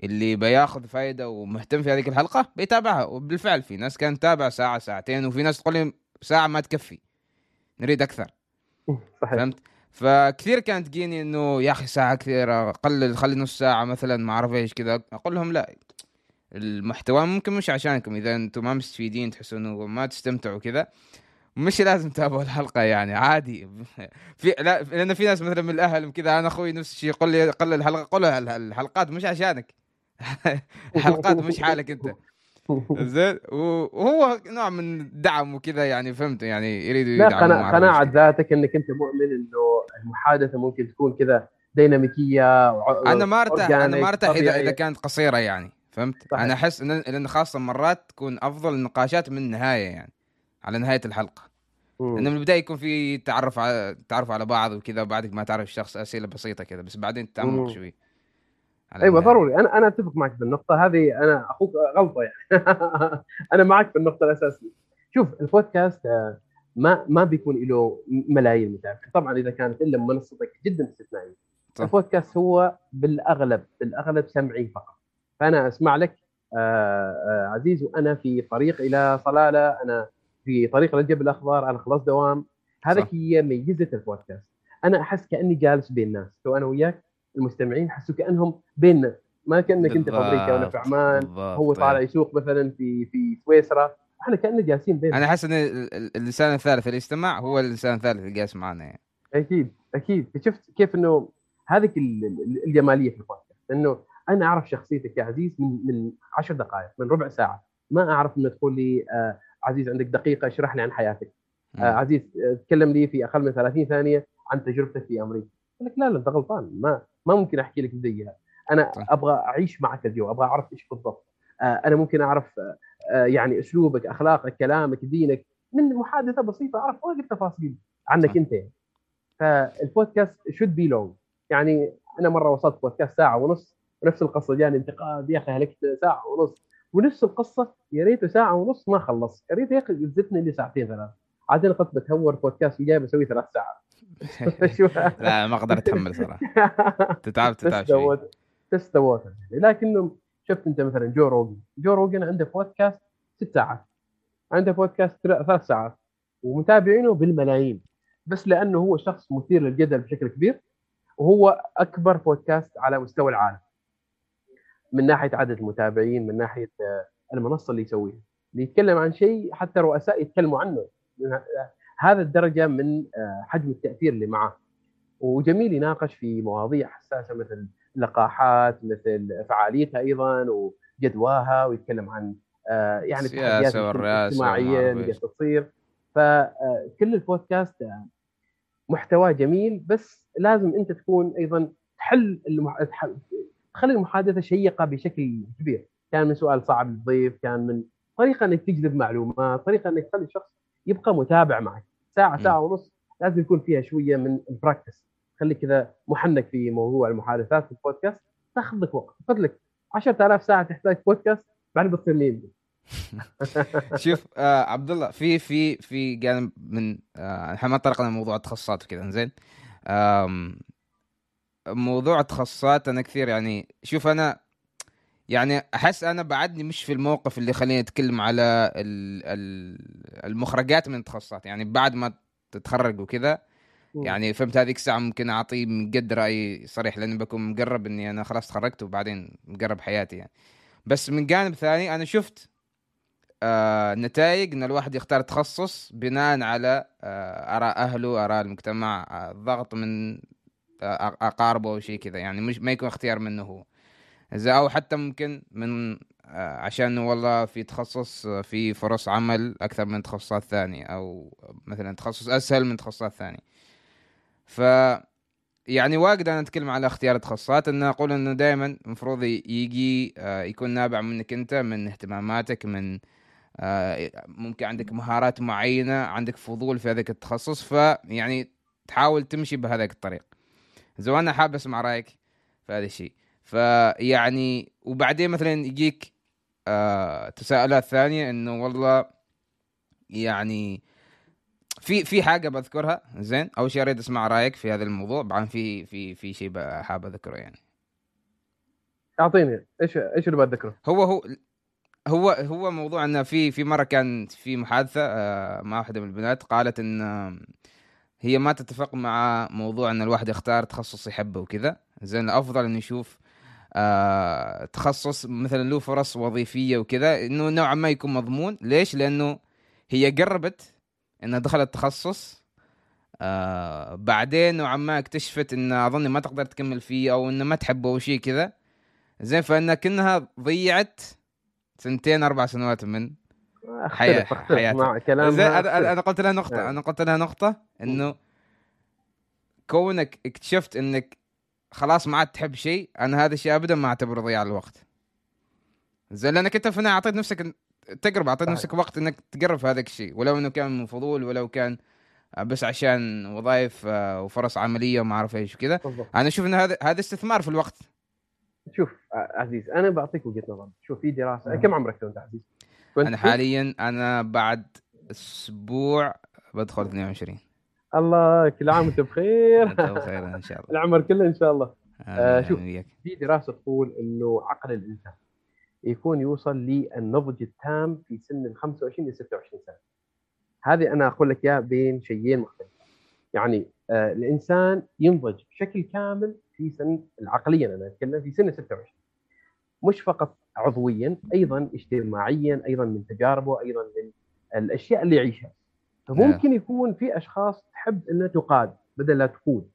اللي بياخذ فايدة ومهتم في هذيك الحلقة بيتابعها. وبالفعل في ناس كانت تتابع ساعة ساعتين وفي ناس تقول لي ساعة ما تكفي نريد أكثر. صحيح. فهمت؟ فكثير كانت تجيني إنه يا أخي ساعة كثيرة قلل خلي نص ساعة مثلا ما أعرف إيش كذا. أقول لهم لا المحتوى ممكن مش عشانكم إذا أنتم ما مستفيدين تحسوا انه ما تستمتعوا كذا مش لازم تتابعوا الحلقة يعني عادي. في لا لأن في ناس مثلا من الأهل كذا أنا أخوي نفس الشيء يقول لي قلل الحلقة قول الحلقات مش عشانك. الحلقات مش حالك أنت. زين؟ وهو نوع من الدعم وكذا يعني فهمت؟ يعني يريدوا يدعموا لا قناعة ذاتك إنك أنت مؤمن إنه المحادثة ممكن تكون كذا ديناميكية أنا ما أرتاح أنا ما أرتاح إذا إذا كانت قصيرة يعني. فهمت؟ صحيح. أنا أحس ان لأن خاصة مرات تكون أفضل النقاشات من النهاية يعني على نهاية الحلقة. إنه من البداية يكون في تعرف على تعرف على بعض وكذا وبعدك ما تعرف الشخص أسئلة بسيطة كذا بس بعدين تتعمق شوي. أيوه ضروري. أنا أنا أتفق معك بالنقطه هذه. أنا أخوك غلطة يعني. أنا معك بالنقطه الأساسية. شوف البودكاست آه، ما ما بيكون له ملايين متابعين طبعا إذا كانت إلا منصتك جدا استثنائية. البودكاست هو بالاغلب بالأغلب سمعي فقط. فأنا أسمع لك آه، آه، عزيز وأنا في طريق إلى صلالة أنا في طريق للجبل الأخضر أنا خلاص دوام. هذا هي ميزه البودكاست. أنا أحس كأني جالس بين الناس سواء أنا وياك المستمعين حسوا كأنهم بيننا ما كأنك أنت في أمريكا ولا في عمان هو طالع يسوق مثلا في في سويسرا. إحنا كأننا جالسين بين أنا أحس إن اللسان الثالث اللي يستمع هو اللسان الثالث اللي جالس معنا يعني. أكيد أكيد. شفت كيف إنه هذه الجمالية في البودكاست إنه أنا أعرف شخصيتك يا عزيز من من 10 دقائق من ربع ساعة. ما أعرف إنه تقول لي آه عزيز عندك دقيقة اشرح لي عن حياتك. آه عزيز آه، تكلم لي في أقل من 30 ثانية عن تجربتك في أمريكا. لك لا لا أنت غلطان. ما ما ممكن أحكي لك زيها أنا أبغى أعيش معك الجو أبغى أعرف إيش بالضبط. آه أنا ممكن أعرف آه يعني أسلوبك أخلاقك كلامك دينك من محادثة بسيطة أعرف واجد تفاصيل عنك أنت. فالبودكاست شود بي لونج يعني أنا مرة وصلت بودكاست ساعة ونص ونفس القصة جاني انتقاد يا أخي هلكت ساعة ونص. ونفس القصة يا ريته ساعة ونص ما خلص. يا ريت يا أخي زدتني لي ساعتين ثلاث. عاد أنا قد بتهور بودكاست جاي بسوي ثلاث ساعات. لا ما أقدر أتحمل صراحة. تتعب تتعب ووتر لكنه شفت أنت مثلا جو روجن جو روجن عنده بودكاست ست ساعات. عنده بودكاست ثلاث ساعات. ومتابعينه بالملايين. بس لأنه هو شخص مثير للجدل بشكل كبير وهو أكبر بودكاست على مستوى العالم. من ناحية عدد المتابعين من ناحية آه، المنصة اللي يسويها. اللي يتكلم عن شيء حتى رؤساء يتكلموا عنه. هذا الدرجة من آه، حجم التأثير اللي معه وجميل يناقش في مواضيع حساسة مثل اللقاحات مثل فعاليتها أيضا وجدواها ويتكلم عن آه، يعني التحديات الاجتماعيه اللي تصير. فكل البودكاست محتواه جميل بس لازم أنت تكون أيضا تحل المح... تخلي المحادثة شيقة بشكل كبير. كان من سؤال صعب للضيف كان من طريقة إنك تجذب معلومات طريقة إنك تخلي الشخص يبقى متابع معك. ساعة ساعة ونص لازم يكون فيها شوية من ال practice خليك كذا محنك في موضوع المحادثات في البودكاست. تاخذ لك وقت خذ لك 10000 ساعة تحتاج بودكاست بعدين بتصير ميم شوف آه عبد الله في في في جانب من آه إحنا ما طرقنا موضوع التخصصات وكذا زين موضوع التخصصات أنا كثير يعني شوف أنا يعني أحس أنا بعدني مش في الموقف اللي خليني أتكلم على المخرجات من التخصصات يعني بعد ما تتخرج وكذا يعني فهمت هذيك الساعة ممكن أعطي من قد رايي صريح لأني بكون مقرب إني أنا خلاص تخرجت وبعدين مقرب حياتي يعني. بس من جانب ثاني أنا شفت آه نتائج إن الواحد يختار تخصص بناء على آه آراء أهله آراء المجتمع آه ضغط من أقاربه أو شيء كذا يعني مش ما يكون اختيار منه هو. زي أو حتى ممكن من عشان والله في تخصص في فرص عمل أكثر من تخصصات ثانية أو مثلا تخصص أسهل من تخصصات ثانية. ف يعني واجد أنا أتكلم على اختيار التخصصات إن أقول إنه دائما المفروض يجي يكون نابع منك أنت من اهتماماتك من ممكن عندك مهارات معينة عندك فضول في هذاك التخصص فيعني تحاول تمشي بهذاك الطريق. زو أنا حاب أسمع رأيك في هذا الشيء. فيعني وبعدين مثلا يجيك آه تساؤلات ثانية إنه والله يعني في في حاجة بذكرها زين اول شيء أريد أسمع رأيك في هذا الموضوع. بعدين في في في شيء حاب أذكره يعني. أعطيني إيش إيش اللي بتذكره؟ هو هو هو هو موضوع إنه في في مرة كان في محادثة آه، مع واحدة من البنات قالت إن هي ما تتفق مع موضوع إن الواحد يختار تخصص يحبه وكذا. زين الأفضل إنه يشوف آه تخصص مثلا له فرص وظيفية وكذا إنه نوعا ما يكون مضمون. ليش؟ لأنه هي قربت إنها دخلت تخصص آه بعدين نوعا ما اكتشفت إن أظن ما تقدر تكمل فيه أو إنه ما تحبه أو شيء كذا. زين فإنها كأنها ضيعت سنتين أربع سنوات من حياة حياتها كلام زين أنا, قلت لها نقطة يعني. أنا قلت لها نقطة إنه كونك اكتشفت إنك خلاص ما عاد تحب شيء أنا هذا الشيء ابدا ما أعتبره ضياع الوقت. زين لأنك أنت في أعطيت نفسك تجربه أعطيت نفسك وقت إنك تقرب في هذاك الشيء ولو إنه كان من فضول ولو كان بس عشان وظائف آه، وفرص عملية وما أعرف إيش وكذا. أنا أشوف إن هذا هذا استثمار في الوقت. شوف عزيز أنا بعطيك وجهة نظر. شوف في دراسة كم عمرك انت عزيز؟ أنا حاليا أنا بعد أسبوع بدخل 22 الله كل عام وأنت بخير. أنت بخير إن شاء الله. العمر كله إن شاء الله. آه شوف في دراسه تقول إنه عقل الإنسان يكون يوصل للنضج التام في سن ال 25 ل 26 سنة. هذه أنا أقول لك إياها بين شيئين مختلفين. يعني آه الإنسان ينضج بشكل كامل في سن العقليا أنا أتكلم في سن 26 مش فقط عضويا أيضا اجتماعيا أيضا من تجاربه أيضا من الأشياء اللي يعيشها فممكن يكون في أشخاص تحب أنها تقاد بدل لا تقود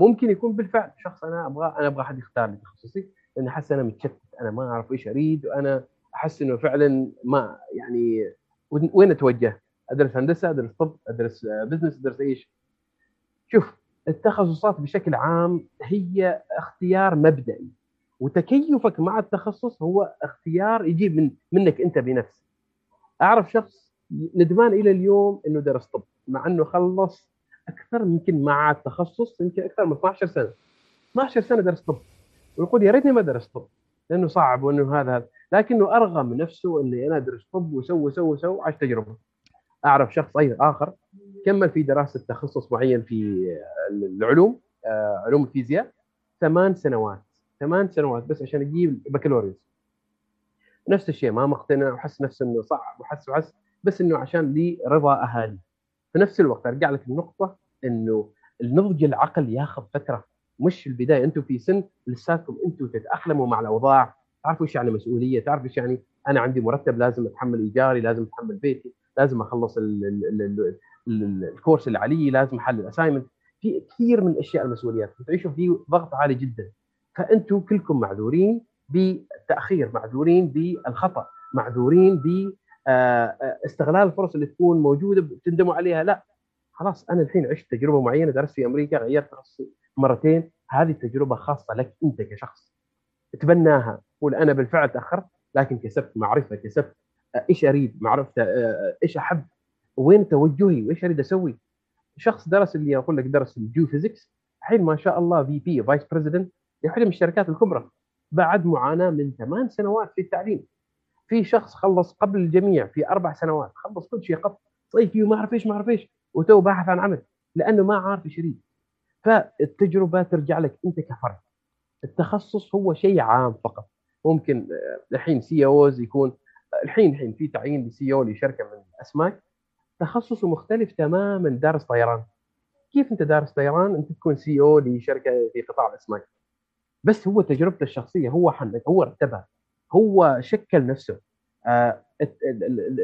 ممكن يكون بالفعل شخص أنا أبغى أنا أبغى أحد يختار لي تخصصي لاني أحس أنا متشتت أنا ما أعرف إيش أريد وأنا أحس إنه فعلا ما يعني وين أتوجه؟ أدرس هندسة أدرس طب أدرس بزنس أدرس إيش؟ شوف التخصصات بشكل عام هي اختيار مبدئي وتكيفك مع التخصص هو اختيار يجيب من منك أنت بنفسك. أعرف شخص ندمان إلى اليوم إنه درس طب مع إنه خلص أكثر يمكن مع التخصص يمكن أكثر من 12 سنة. 12 سنة درس طب. ويقول يا ريتني ما درست طب لأنه صعب وإنه هذا لكنه أرغم نفسه إني أنا أدرس طب وسوي وسوي وسوي عاش تجربة. أعرف شخص أيضا آخر كمل في دراسة تخصص معين في العلوم آه، علوم الفيزياء ثمان سنوات. ثمان سنوات بس عشان يجيب بكالوريوس. نفس الشيء ما مقتنع وحس نفسه إنه صعب وحس وحس بس إنه عشان لي رضا أهالي. في نفس الوقت أرجع لك النقطة إنه النضج العقل ياخذ فترة مش في البداية. أنتم في سن لساتكم أنتم تتأقلموا مع الأوضاع تعرفوا إيش يعني مسؤولية تعرفوا إيش يعني أنا عندي مرتب لازم أتحمل إيجاري لازم أتحمل بيتي لازم أخلص ال ال ال ال الكورس اللي علي لازم أحل الاسايمنت في كثير من الأشياء المسؤوليات. تعيشوا في ضغط عالي جدا. فأنتم كلكم معذورين بالتاخير معذورين بالخطأ معذورين ب آه، آه، استغلال الفرص اللي تكون موجودة بتندموا عليها. لا خلاص أنا الحين عشت تجربة معينة درست في أمريكا غيرت مرتين. هذه تجربه خاصة لك أنت كشخص. تبناها قول أنا بالفعل تأخرت لكن كسبت معرفة كسبت آه، إيش أريد؟ معرفة إيش أحب؟ وين توجهي؟ وإيش أريد أسوي؟ شخص درس اللي أقول لك درس ال geophysics الحين ما شاء الله VP vice president من الشركات الكبرى بعد معاناة من ثمان سنوات في التعليم. في شخص خلص قبل الجميع في أربع سنوات خلص كل شيء قط. صيفي وما اعرف إيش ما اعرف إيش؟ وتوه باحث عن عمل لأنه ما عارف إيش يريد. فالتجربة ترجع لك أنت كفرد. التخصص هو شيء عام فقط. ممكن آه، الحين CEOs يكون الحين الحين في تعيين ل CEO لشركة من الاسماك تخصصه مختلف تماما دارس طيران. كيف أنت دارس طيران؟ أنت تكون CEO لشركة في قطاع الأسماك. بس هو تجربته الشخصية هو حنك هو رتبها هو شكل نفسه. آه،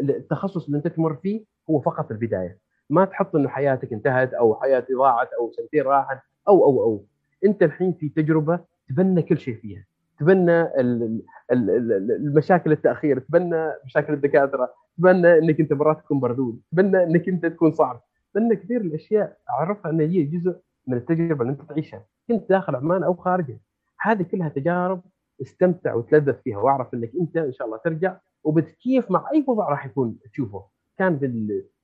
التخصص اللي انت تمر فيه هو فقط البداية. ما تحط إنه حياتك انتهت أو حياتي ضاعت أو سنتين راحت أو أو أو. أنت الحين في تجربة تبنى كل شيء فيها. تبنى المشاكل التأخير تبنى مشاكل الدكاترة تبنى إنك أنت مرات تكون بردود تبنى إنك أنت تكون صعب. تبنى كثير الأشياء أعرفها ان هي جزء من التجربة اللي أنت تعيشها كنت داخل عمان أو خارجها. هذه كلها تجارب استمتع وتلذذ فيها وأعرف إنك أنت إن شاء الله ترجع وبتكيف مع أي وضع راح يكون تشوفه. كان في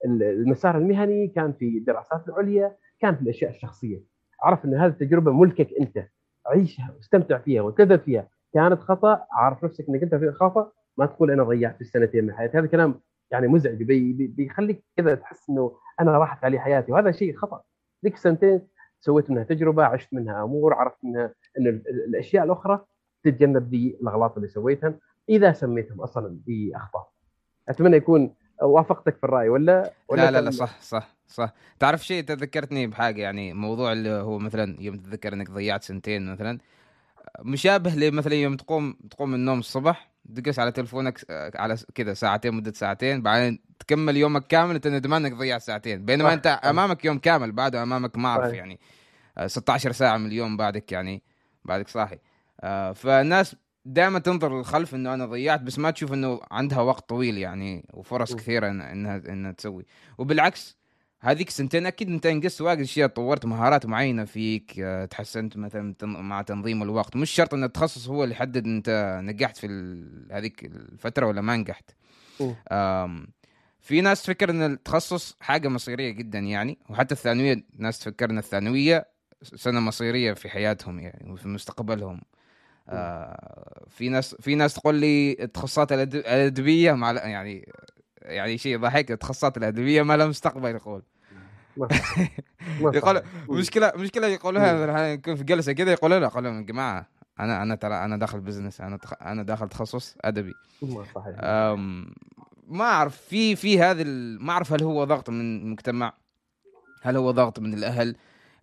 المسار المهني كان في الدراسات العليا كان في الأشياء الشخصية. عرف إن هذه التجربة ملكك أنت. عيشها واستمتع فيها وتلذذ فيها. كانت خطأ عارف نفسك إنك أنت في خطأ. ما تقول أنا ضيعت السنتين من حياتي. هذا كلام يعني مزعج بي بي بيخليك كذا تحس إنه أنا راحت علي حياتي وهذا شيء خطأ. ذيك سنتين سويت منها تجربة عشت منها أمور عرفت منها إن الأشياء الأخرى تتجنب ذي الاغلاط اللي سويتها إذا سميتهم أصلا بأخطاء. أتمنى يكون وافقتك في الرأي ولا, ولا لا لا لا صح صح صح. تعرف شيء تذكرتني بحاجة؟ يعني موضوع اللي هو مثلا يوم تتذكر إنك ضيعت سنتين مثلا مشابه لمثلا يوم تقوم تقوم من النوم الصبح تقص على تلفونك على كذا ساعتين مدة ساعتين بعدين تكمل يومك كامل انت ندمان إنك ضيعت ساعتين. بينما أنت أمامك يوم كامل بعده أمامك ما أعرف يعني 16 ساعة من اليوم بعدك يعني. بعدك صاحي. آه، فالناس دائما تنظر للخلف إنه أنا ضيعت بس ما تشوف إنه عندها وقت طويل يعني وفرص كثيرة إنها إنها تسوي. وبالعكس هذيك سنتين أكيد أنت إنجزت واجد أشياء طورت مهارات معينة فيك آه، تحسنت مثلا مع تنظيم الوقت. مش شرط إن التخصص هو اللي يحدد أنت نجحت في هذيك الفترة ولا ما نجحت. في ناس تفكر إن التخصص حاجة مصيرية جدا يعني وحتى الثانوية ناس تفكر إن الثانوية سنة مصيرية في حياتهم يعني وفي مستقبلهم. آه في ناس في ناس تقول لي التخصصات الادبيه مع يعني يعني شيء ضحك التخصصات الادبيه ما لها مستقبل يقول. يقول مشكلة مشكلة يقولوها في جلسة كذا يقولوا لا يقولوا يا جماعة أنا أنا ترى أنا داخل بزنس أنا تخ... أنا داخل تخصص أدبي. صحيح. ما أعرف في في هذا ما أعرف هل هو ضغط من المجتمع؟ هل هو ضغط من الأهل؟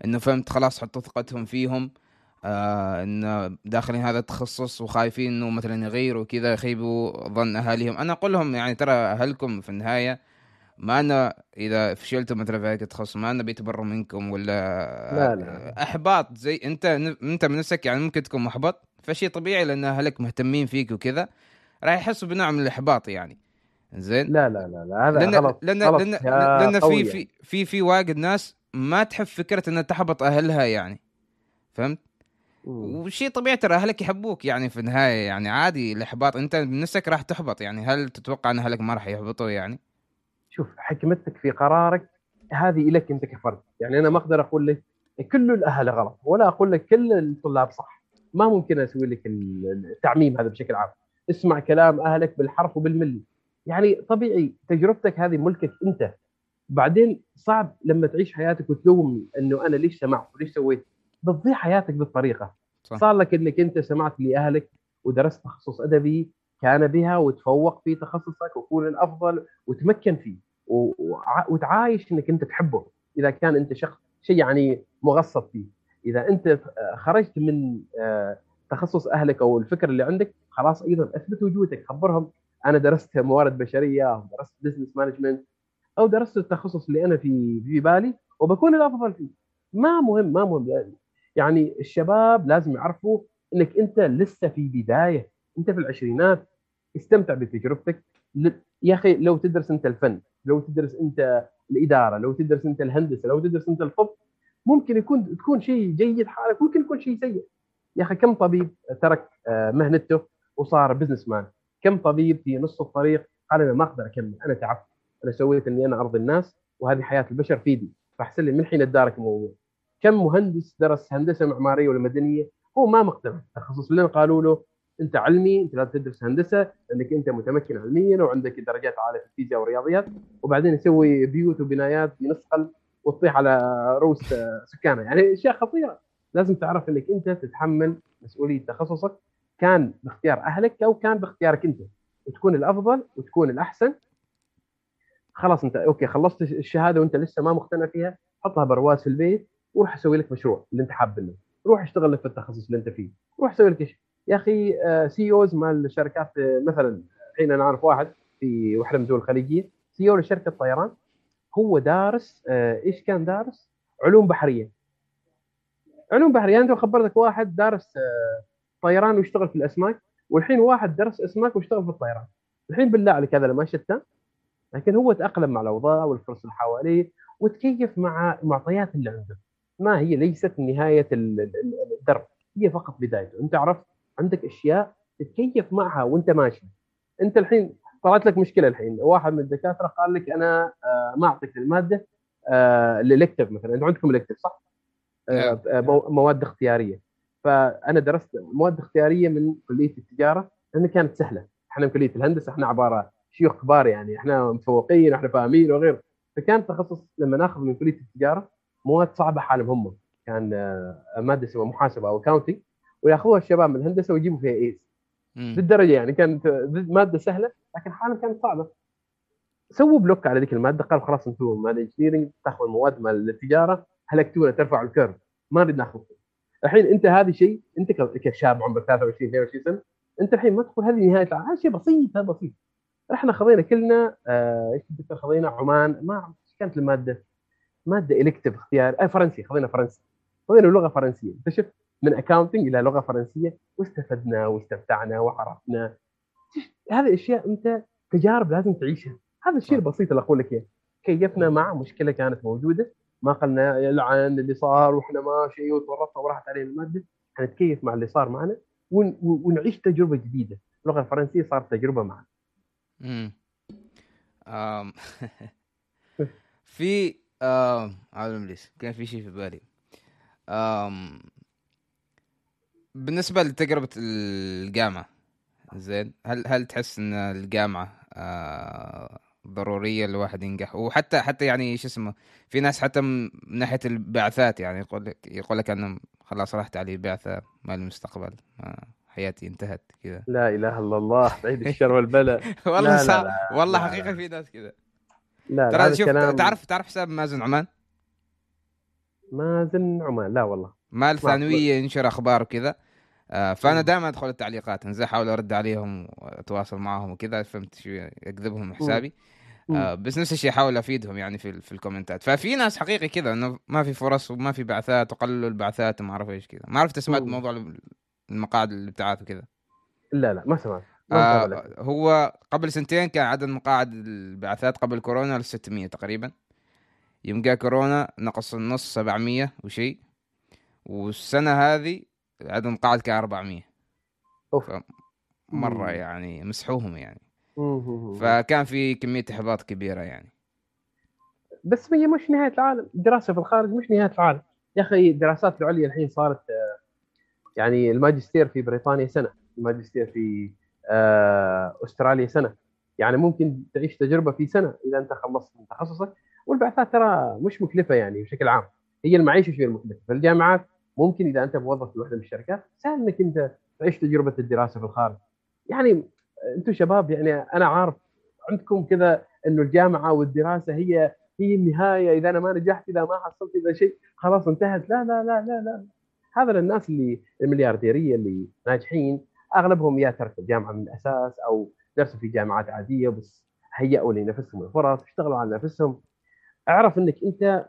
إنه فهمت خلاص حطوا ثقتهم فيهم آه إنه داخلين هذا التخصص وخايفين إنه مثلا يغيروا كذا يخيبوا ظن أهاليهم. أنا أقول لهم يعني ترى أهلكم في النهاية ما أنا إذا فشلتوا مثلا في هذا التخصص ما أنا بيتبروا منكم ولا لا لا. أحباط زي أنت أنت من نفسك يعني ممكن تكون محبط فشيء طبيعي لأن أهلك مهتمين فيك وكذا راح يحسوا بنوع من الإحباط يعني. زين؟ لا لا لا, لا هذا لأن غلط لأن غلط لأن, لأن في في في في واجد ناس ما تحب فكرة إنها تحبط أهلها يعني. فهمت؟ وشيء طبيعي ترى أهلك يحبوك يعني في النهاية يعني عادي الإحباط. أنت بنفسك راح تحبط يعني. هل تتوقع إن أهلك ما راح يحبطوا يعني؟ شوف حكمتك في قرارك هذه لك أنت كفرد. يعني أنا ما أقدر أقول لك كل الأهل غلط ولا أقول لك كل الطلاب صح. ما ممكن أسوي لك التعميم هذا بشكل عام. اسمع كلام أهلك بالحرف وبالملي يعني طبيعي تجربتك هذه ملكك أنت. بعدين صعب لما تعيش حياتك وتلوم إنه أنا ليش سمعت وليش سويت؟ بتضيع حياتك بالطريقة. صح. صار لك إنك أنت سمعت لأهلك ودرست تخصص أدبي كان بها وتفوق في تخصصك وكون الأفضل وتمكن فيه وتعايش إنك أنت تحبه إذا كان أنت شخص شيء يعني مغصب فيه. إذا أنت خرجت من آه، تخصص أهلك أو الفكر اللي عندك خلاص أيضا أثبت وجودك خبرهم. أنا درست موارد بشرية درست business management أو درست التخصص اللي أنا في في بالي وبكون الافضل فيه. ما مهم ما مهم. يعني, يعني الشباب لازم يعرفوا إنك أنت لسه في بداية. أنت في العشرينات استمتع بتجربتك. يا أخي لو تدرس أنت الفن لو تدرس أنت الإدارة لو تدرس أنت الهندسة لو تدرس أنت الطب ممكن يكون تكون شيء جيد حالك. ممكن يكون شيء سيء. يا أخي كم طبيب ترك آه، مهنته وصار businessman كم طبيب في نص الطريق قال أنا ما أقدر أكمل؟ أنا تعبت. أنا سويت إني أنا أرضي الناس وهذه حياة البشر في دي فأحسن لي من حين أتدارك الموضوع كم مهندس درس هندسة معمارية ولا مدنية؟ هو ما مقتنع. التخصص لنا قالوا له أنت علمي أنت لازم تدرس هندسة لانك أنت متمكن علميا وعندك درجات عالية في الفيزياء والرياضيات وبعدين يسوي بيوت وبنايات بتسقط وتطيح على رؤوس سكانها يعني أشياء خطيرة. لازم تعرف إنك أنت تتحمل مسؤولية تخصصك كان باختيار أهلك أو كان باختيارك أنت. وتكون الأفضل وتكون الأحسن خلاص انت okay خلصت الشهادة وانت لسه ما مقتنع فيها حطها برواز في البيت وروح سوي لك مشروع اللي انت حابه روح اشتغل لك في التخصص اللي انت فيه. روح سوي لك يا أخي CEOs مال الشركات آه، مثلا الحين أنا أعرف واحد في واحدة من الدول الخليجيه سي أو لشركة طيران. هو دارس آه، إيش كان دارس؟ علوم بحرية. علوم بحرية. أنت خبرتك واحد دارس آه، طيران ويشتغل في الأسماك والحين واحد درس أسماك ويشتغل في الطيران. الحين بالله عليك هذا ما شتى لكن هو تأقلم مع الأوضاع والفرص اللي حواليه وتكيف مع المعطيات اللي عنده. ما هي ليست نهاية الدرب هي فقط بدايته. أنت عرفت عندك أشياء تتكيف معها وأنت ماشي. أنت الحين طلعت لك مشكلة الحين. واحد من الدكاترة قال لك أنا آه، ما أعطيك المادة الالكتف مثلا. أنتم عندكم الكتف صح؟ آه، نعم. مواد اختيارية. فأنا درست مواد اختيارية من كلية التجارة لأن كانت سهلة. إحنا من كلية الهندسة إحنا عبارة شيوخ كبار يعني. إحنا متفوقين إحنا فاهمين وغيره فكان تخصص لما ناخذ من كلية التجارة مواد صعبة حالهم هم. كان آه، مادة اسمها محاسبة أو accounting وياخذوها الشباب من الهندسة ويجيبوا فيها A's للدرجة يعني كانت مادة سهلة لكن حالهم كانت صعبة. سووا block على ذيك المادة قالوا خلاص أنتم مال engineering تاخذوا المواد مال التجارة هلكتونا ترفعوا ال curve ما نريد ناخذ الحين انت هذا شيء انت كشاب عمرك 23 22 سنة انت الحين ما تقول هذه نهاية العالم. هذا شيء بسيط هذا بسيط. إحنا خذينا كلنا آه، إيش الدكتور خذينا عمان ما كانت المادة؟ مادة الكتف اختيار آه فرنسي خذينا فرنسي. خذينا لغة فرنسية انت شفت؟ من اكاونتنج إلى لغة فرنسية واستفدنا واستمتعنا وعرفنا. هذه اشياء أنت تجارب لازم تعيشها. هذا الشيء البسيط اللي أقول لك إياه. كيفنا مع مشكلة كانت موجودة ما قلنا يلعن اللي صار وإحنا ماشي وتورطنا وراحت علينا المادة. حنتكيف مع اللي صار معنا ونعيش تجربة جديدة. اللغة الفرنسية صارت تجربة معنا. امم في عالم ليش كان في شيء في بالي. أم. بالنسبة لتجربة الجامعة زين هل هل تحس إن الجامعة آه ضرورية الواحد ينجح؟ وحتى حتى يعني شو اسمه في ناس حتى من ناحية البعثات يعني يقول لك يقول لك أنا خلاص رحت علي بعثه ما المستقبل حياتي انتهت كذا لا إله إلا الله بعيد الشر والبلاء. والله لا لا لا والله لا حقيقة في ناس كذا لا ترى شوف كلام... تعرف تعرف حساب مازن عمان؟ مازن عمان لا والله. مال ثانويه ينشر أخبار وكذا آه فأنا دائما أدخل التعليقات زي أحاول أرد عليهم وأتواصل معهم وكذا فهمت شو اكذبهم حسابي. آه بس نفس الشيء أحاول أفيدهم يعني في في الكومنتات. ففي ناس حقيقي كذا إنه ما في فرص وما في بعثات وقللوا البعثات وما أعرف إيش كذا ما عرفت سمعت موضوع المقاعد الابتعاث وكذا لا لا ما سمعت. آه هو قبل سنتين كان عدد مقاعد البعثات قبل كورونا 600 تقريبا. يوم جاء كورونا نقص النص 700 وشيء والسنة هذه عدد المقاعد كان 400 أوف. مره يعني مسحوهم يعني. فكان في كمية إحباط كبيرة يعني. بس هي مش نهاية العالم. الدراسة في الخارج مش نهاية العالم. يا أخي الدراسات العليا الحين صارت آه، يعني الماجستير في بريطانيا سنة الماجستير في آه، أستراليا سنة. يعني ممكن تعيش تجربة في سنة إذا أنت خلصت من تخصصك. والبعثات ترى مش مكلفة يعني بشكل عام. هي المعيشة شوية المكلفه فالجامعات ممكن إذا أنت موظف في واحدة من الشركات سهل إنك أنت تعيش تجربة الدراسة في الخارج. يعني أنتم شباب يعني أنا عارف عندكم كذا إنه الجامعة والدراسة هي هي النهاية. إذا أنا ما نجحت إذا ما حصلت إذا شيء خلاص انتهت. لا لا لا لا لا. هذا للناس اللي المليارديرية اللي ناجحين أغلبهم يا ترك الجامعة من الأساس أو درسوا في جامعات عادية بس هيئوا لنفسهم الفرص اشتغلوا على نفسهم. أعرف إنك أنت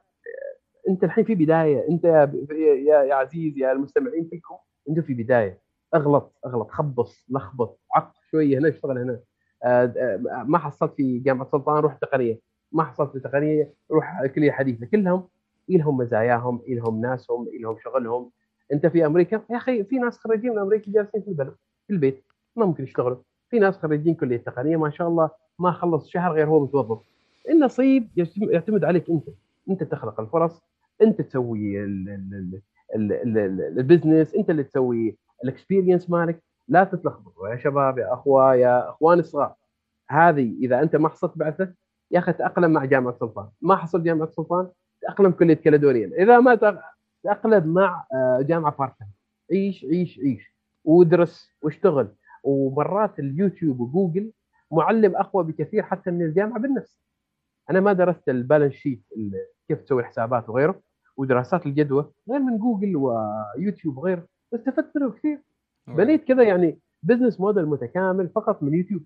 أنت الحين في بداية أنت يا يا عزيز يا المستمعين فيكم أنتم في بداية. أغلط أغلط خبص لخبط عق شوية هنا اشتغل هنا. آه، آه، ما حصلت في جامعة سلطان روح تقنيه ما حصلت في تقنيه روح كلية حديثة. كلهم لهم مزاياهم لهم ناسهم لهم شغلهم. انت في أمريكا؟ يا أخي في ناس خريجين من أمريكا جالسين في البلد في البيت ما ممكن يشتغلوا. في ناس خريجين كلية تقنية ما شاء الله ما خلص شهر غير هو متوظف. النصيب يعتمد عليك أنت. أنت تخلق الفرص أنت تسوي ال business أنت اللي تسوي ال experience مالك. لا تتلخبطوا يا شباب يا أخوة يا أخوان الصغار. هذه إذا أنت ما حصلت بعثة يا أخي تأقلم مع جامعة سلطان. ما حصل جامعة سلطان تأقلم كلية كالدونيان إذا ما تاقلم مع آه، جامعة بارتن عيش عيش عيش. وادرس واشتغل. ومرات اليوتيوب وجوجل معلم أقوى بكثير حتى من الجامعة بالنفس. أنا ما درست ال balance sheet كيف تسوي الحسابات وغيره ودراسات الجدوى غير من جوجل ويوتيوب وغيره. استفدت منه كثير. بنيت كذا يعني business model متكامل فقط من يوتيوب.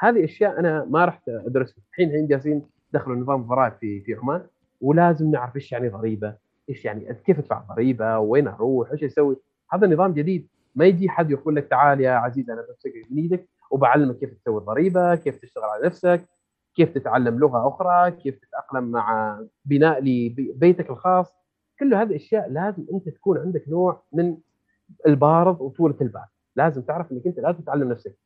هذه أشياء أنا ما رحت أدرسها. الحين الحين جالسين دخلوا نظام الضرائب في في عمان ولازم نعرف إيش يعني ضريبه إيش يعني كيف أدفع ضريبة؟ وين أروح؟ إيش أسوي؟ هذا نظام جديد. ما يجي حد يقول لك تعال يا عزيز أنا بمسكك من إيدك وبعلمك كيف تسوي الضريبة كيف تشتغل على نفسك كيف تتعلم لغة أخرى كيف تتأقلم مع بناء لبيتك الخاص. كل هذه الأشياء لازم أنت تكون عندك نوع من البارض وطولة البال. لازم تعرف إنك أنت لازم تتعلم نفسك.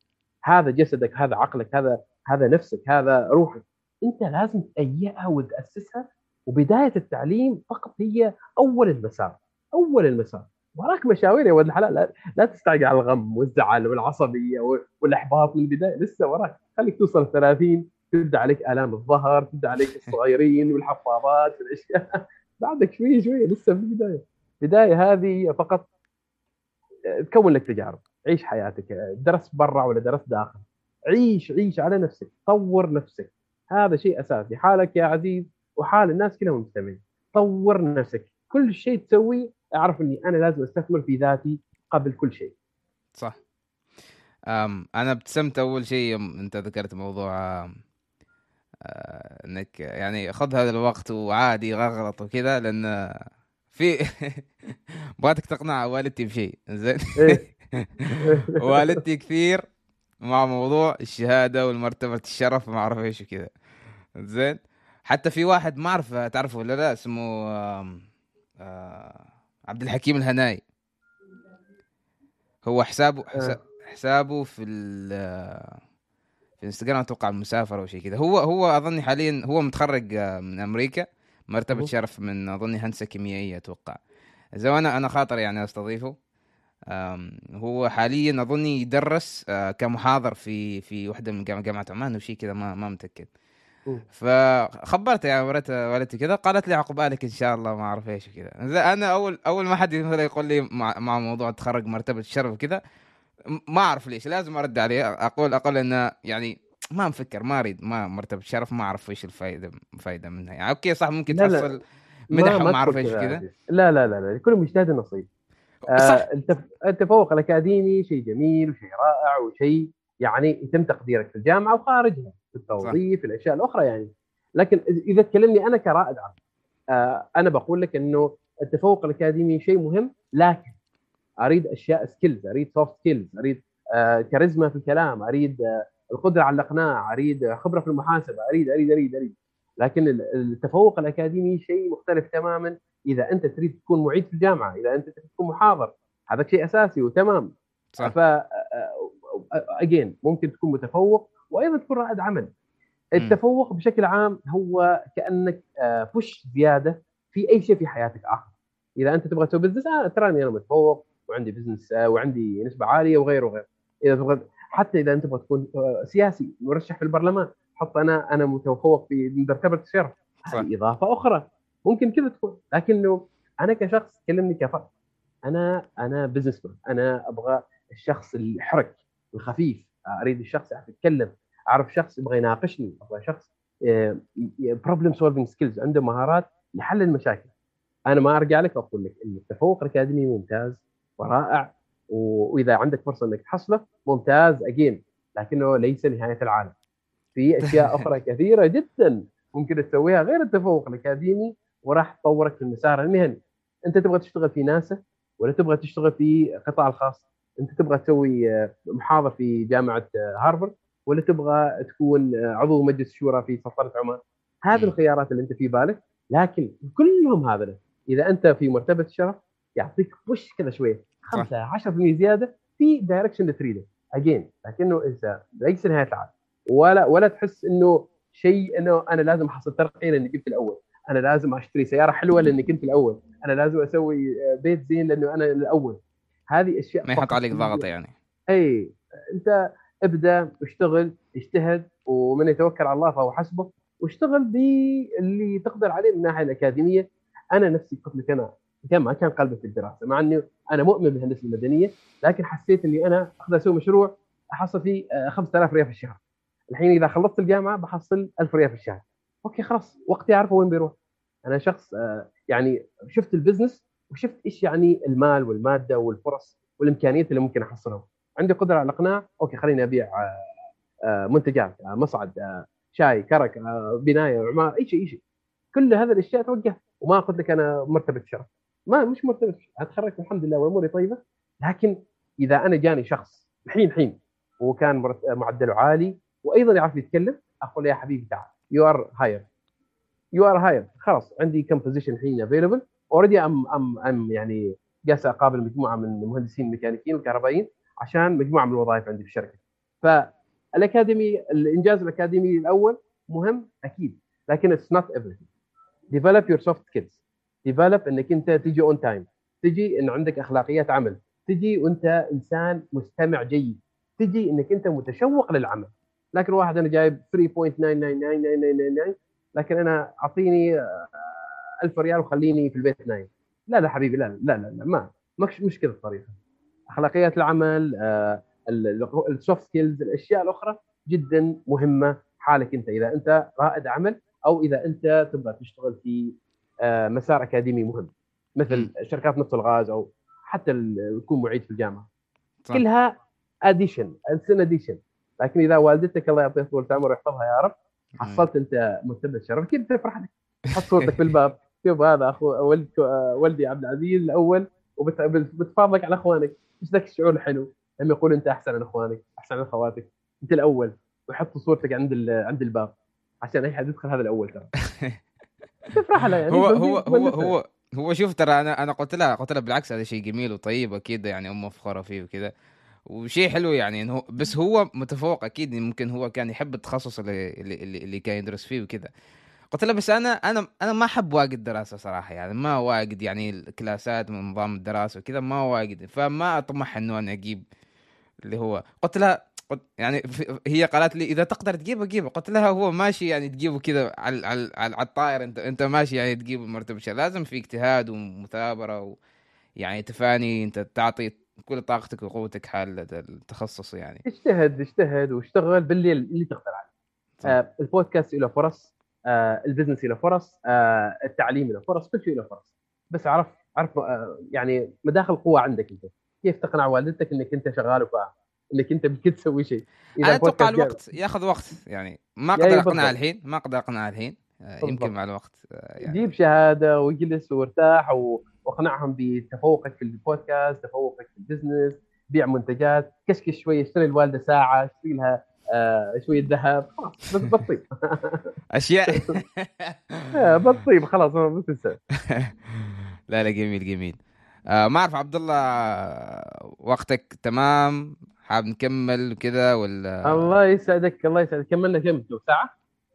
هذا جسدك هذا عقلك هذا هذا نفسك هذا روحك. أنت لازم تهيئها وتأسسها وبداية التعليم فقط هي أول المسار أول المسار. وراك مشاوير يا ولد الحلال لا, لا تستعجل على الغم والزعل والعصبية والإحباط من البداية. لسه وراك. خليك توصل 30 تبدأ عليك آلام الظهر تبدأ عليك الصغيرين والحفاضات والأشياء. بعدك شوي شوي لسه في البداية. البداية هذه فقط تكون لك تجارب. عيش حياتك درست برا ولا درست داخل. عيش عيش على نفسك. طور نفسك. هذا شيء أساسي. حالك يا عزيز وحال الناس كلهم مستمعين طور نفسك. كل شيء تسويه أعرف إني أنا لازم أستثمر في ذاتي قبل كل شيء. صح. أم أنا ابتسمت أول شيء يوم أنت ذكرت موضوع أم آه، إنك يعني خذ هذا الوقت وعادي غلط وكذا لأن في بغيتك تقنع والدتي بشيء. زين؟ إيه. والدتي كثير مع موضوع الشهادة والمرتبة الشرف ما أعرف إيش وكذا. زين؟ حتى في واحد ما أعرف تعرفه ولا لا؟ اسمه آه، عبد الحكيم الهناي. هو حسابه آه. حسابه في في انستغرام أتوقع مسافر أو شيء كذا. هو هو أظني حاليا هو متخرج آه، من أمريكا. مرتبة شرف من أظني هندسة كيميائية أتوقع. اذا أنا أنا خاطر يعني أستضيفه. هو حاليا أظني يدرس آه، كمحاضر في في واحدة من جامعات عمان وشي كذا ما ما متأكد. فخبرت يعني وريت والدتي كذا قالت لي عقبالك إن شاء الله ما أعرف إيش كذا أنا أول أول ما حد يقول لي مع, مع موضوع تخرج مرتبة الشرف وكذا ما أعرف ليش لازم أرد عليه. أقول أقول إنه يعني ما مفكر ما أريد ما مرتبة شرف ما أعرف إيش الفائده الفائده منها. يعني okay صح ممكن تحصل مدح ما, أعرف إيش كذا لا لا لا لا كل مجتهد نصيب. آه التفوق الأكاديمي شيء جميل وشيء رائع وشيء يعني يتم تقديرك في الجامعة وخارجها. التوظيف الأشياء الأخرى يعني. لكن اذا تكلمني أنا كرائد عام آه أنا بقول لك إنه التفوق الأكاديمي شيء مهم لكن أريد أشياء skills أريد soft skills أريد آه كاريزما في الكلام أريد آه القدرة على الاقناع أريد خبرة في المحاسبة أريد أريد أريد أريد. لكن التفوق الأكاديمي شيء مختلف تماما. إذا أنت تريد تكون معيد في الجامعة إذا أنت تريد تكون محاضر هذا شيء أساسي وتمام. صح. ف اجين ممكن تكون متفوق وأيضا تكون رائد عمل. التفوق بشكل عام هو كأنك بوش زيادة في أي شيء في حياتك آخر. إذا أنت تبغى تسوي business آه تراني أنا متفوق وعندي business وعندي نسبة عالية وغيره وغيره. إذا تبغى حتى إذا أنت تبغى تكون سياسي مرشح في البرلمان حط أنا أنا متفوق في مرتبه الشرف هذه إضافة أخرى. ممكن كذا تكون. لكنه أنا كشخص كلمني كفرد. أنا أنا businessman أنا أبغى الشخص الحرك الخفيف. أريد الشخص يعرف يتكلم أعرف شخص يبغى يناقشني أبغى شخص problem solving skills عنده مهارات لحل المشاكل. أنا ما أرجع لك وأقول لك إن التفوق الأكاديمي ممتاز ورائع وإذا عندك فرصة إنك تحصله ممتاز again لكنه ليس نهاية العالم. في أشياء أخرى كثيرة جدا ممكن تسويها غير التفوق الأكاديمي وراح تطورك في المسار المهني. أنت تبغى تشتغل في ناسا ولا تبغى تشتغل في القطاع الخاص؟ انت تبغى تسوي آه، محاضر في جامعة آه، هارفرد ولا تبغى تكون آه، عضو مجلس الشورى في سلطنه عمان؟ هذه الخيارات اللي انت في بالك لكن كلهم هذا إذا أنت في مرتبة الشرف يعطيك push كذا شوية 5 10% زيادة في direction اللي تريده again لكنه إذا ليس نهاية العالم. ولا ولا تحس إنه شيء إنه أنا لازم أحصل ترقية لأني كنت الأول. أنا لازم أشتري سيارة حلوة لأني كنت الأول. أنا لازم أسوي بيت زين لأنه أنا الأول. هذه أشياء ما يحط عليك ضغط يعني. إي أنت ابدأ اشتغل اجتهد ومن يتوكل على الله فهو حسبه واشتغل باللي تقدر عليه من الناحيه الأكاديمية. أنا نفسي قلت لك أنا كان ما كان قلبي في الدراسة مع إني أنا مؤمن بالهندسه المدنية لكن حسيت إني أنا أقدر أسوي مشروع أحصل فيه 5000 ريال في الشهر. الحين إذا خلصت الجامعة بحصل 1000 ريال في الشهر. okay خلاص وقتي اعرفه وين بيروح. أنا شخص آه، يعني شفت ال business وشفت إيش يعني المال والمادة والفرص والإمكانيات اللي ممكن أحصلها. عندي قدرة على الإقناع. okay خليني أبيع آه، آه، منتجات مصعد شاي كرك بناية عماره أي شيء أي شيء. كل هذه الأشياء توقف وما قلت لك أنا مرتبة شرف ما مش مرتبة اتخرجت الحمد لله واموري طيبة لكن إذا أنا جاني شخص الحين الحين وكان معدله عالي وأيضا يعرف يتكلم أقول يا حبيبي تعال you are hired you are hired خلاص عندي كم position الحين available already ام ام ام يعني جالس أقابل مجموعة من المهندسين الميكانيكيين والكهربائيين عشان مجموعة من الوظائف عندي في الشركة. فالاكاديمي الإنجاز الأكاديمي الأول مهم أكيد لكن it's not everything. develop your soft skills develop إنك أنت تيجي on time تجي إن عندك أخلاقيات عمل. تجي وأنت إنسان مستمع جيد. تجي إنك أنت متشوق للعمل. لكن واحد أنا جايب 3.9999999 لكن أنا أعطيني 1000 ريال وخليني في البيت نايم. لا لا حبيبي لا لا لا, لا ما مش مش كذا الطريقة. أخلاقيات العمل ال soft skills الأشياء الأخرى جدا مهمة حالك أنت. إذا أنت رائد عمل أو إذا أنت تبغى تشتغل في آه، مسار أكاديمي مهم. مثل شركات نفط الغاز أو حتى تكون معيد في الجامعة. صح. كلها اديشن السن اديشن لكن إذا والدتك الله يعطيها طول العمر ويحفظها يا رب حصلت أنت مرتبة شرف أكيد تفرح لك؟ تحط صورتك في الباب. شوف هذا أخو ولد ولدي عبد العزيز الأول وبتفاضلك على أخوانك. إيش ذاك الشعور الحلو؟ لما يقول أنت أحسن من أخوانك أحسن من أخواتك. أنت الأول. ويحطوا صورتك عند عند الباب. عشان اي حد يدخل هذا الأول ترى. تفرح له يعني. هو هو هو هو هو شوف ترى أنا أنا قلت لها قلت لها بالعكس هذا شيء جميل وطيب أكيد يعني أمه فخورة فيه وكذا. وشيء حلو يعني إنه بس هو متفوق أكيد ممكن هو كان يحب التخصص اللي اللي, اللي كان يدرس فيه وكذا. قلت له بس أنا أنا أنا ما أحب واجد دراسة صراحة يعني ما واجد يعني الكلاسات من نظام الدراسة وكذا ما واجد فما أطمح إنه أنا أجيب اللي هو. قلت لها يعني هي قالت لي إذا تقدر تجيبه جيبه قلت لها هو ماشي يعني تجيبه كذا على على على الطائر انت أنت ماشي يعني تجيب مرتبه لازم في اجتهاد ومثابرة ويعني تفاني أنت تعطي كل طاقتك وقوتك حال التخصص يعني. اجتهد اجتهد واشتغل باللي اللي تقدر عليه. آه البودكاست له فرص. البزنس له فرص آه التعليم له فرص كل شيء له فرص. بس عرف عرف آه يعني مداخل القوه عندك أنت. كيف تقنع والدتك إنك أنت شغال وفاهم؟ إنك أنت بكل تسوي شيء. أنا أتوقع الوقت ياخذ وقت. يعني ما أقدر اقنع الحين ما أقدر اقنع الحين. آه، يمكن مع الوقت آه، يعني. جيب شهادة واجلس وارتاح واقنعهم بتفوقك في البودكاست تفوقك في البزنس بيع منتجات كشكش شوي اشتري الوالدة ساعة اشتري لها آه شوية ذهب. خلاص بس بطيب أشياء. بطيب خلاص ما تنسى لا لا جميل جميل. آه ما أعرف عبد الله وقتك تمام؟ حاب نكمل كذا ولا؟ الله يسعدك الله يسعدك. كملنا كم؟ ساعة؟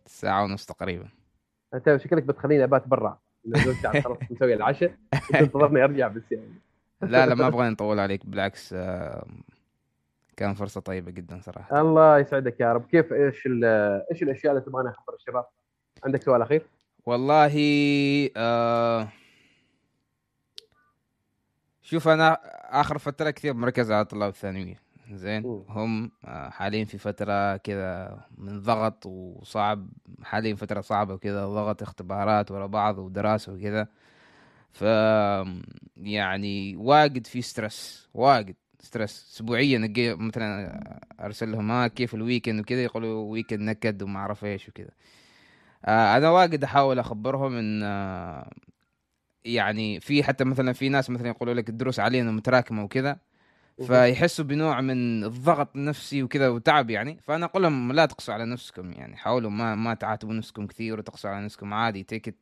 ساعة ونص تقريبا. أنت شكلك بتخليني أبات برا؟ خلاص نسوي العشاء تنتظرني أرجع بس يعني. لا لا ما أبغى نطول عليك بالعكس آه، كان فرصة طيبة جدا صراحة. الله يسعدك يا رب. كيف إيش إيش الأشياء اللي تبغى اخبر الشباب؟ عندك سؤال أخير؟ والله آه شوف أنا آخر فترة كثير مركز على طلاب الثانوية. زين هم آه، حاليا في فترة كذا من ضغط وصعب حاليا فترة صعبة وكذا ضغط اختبارات ورا بعض ودراسة وكذا. ف يعني واجد في stress واجد. stress اسبوعيا. مثلا أرسل لهم ها كيف ال weekend وكذا. يقولوا weekend نكد وما أعرف إيش وكذا. آه أنا واجد أحاول أخبرهم إن آه يعني في حتى مثلا في ناس مثلا يقولوا لك الدروس علينا متراكمة وكذا. فيحسوا بنوع من الضغط النفسي وكذا وتعب يعني. فأنا أقول لهم لا تقسوا على نفسكم يعني. حاولوا ما ما تعاتبوا نفسكم كثير وتقسوا على نفسكم. عادي تيك ات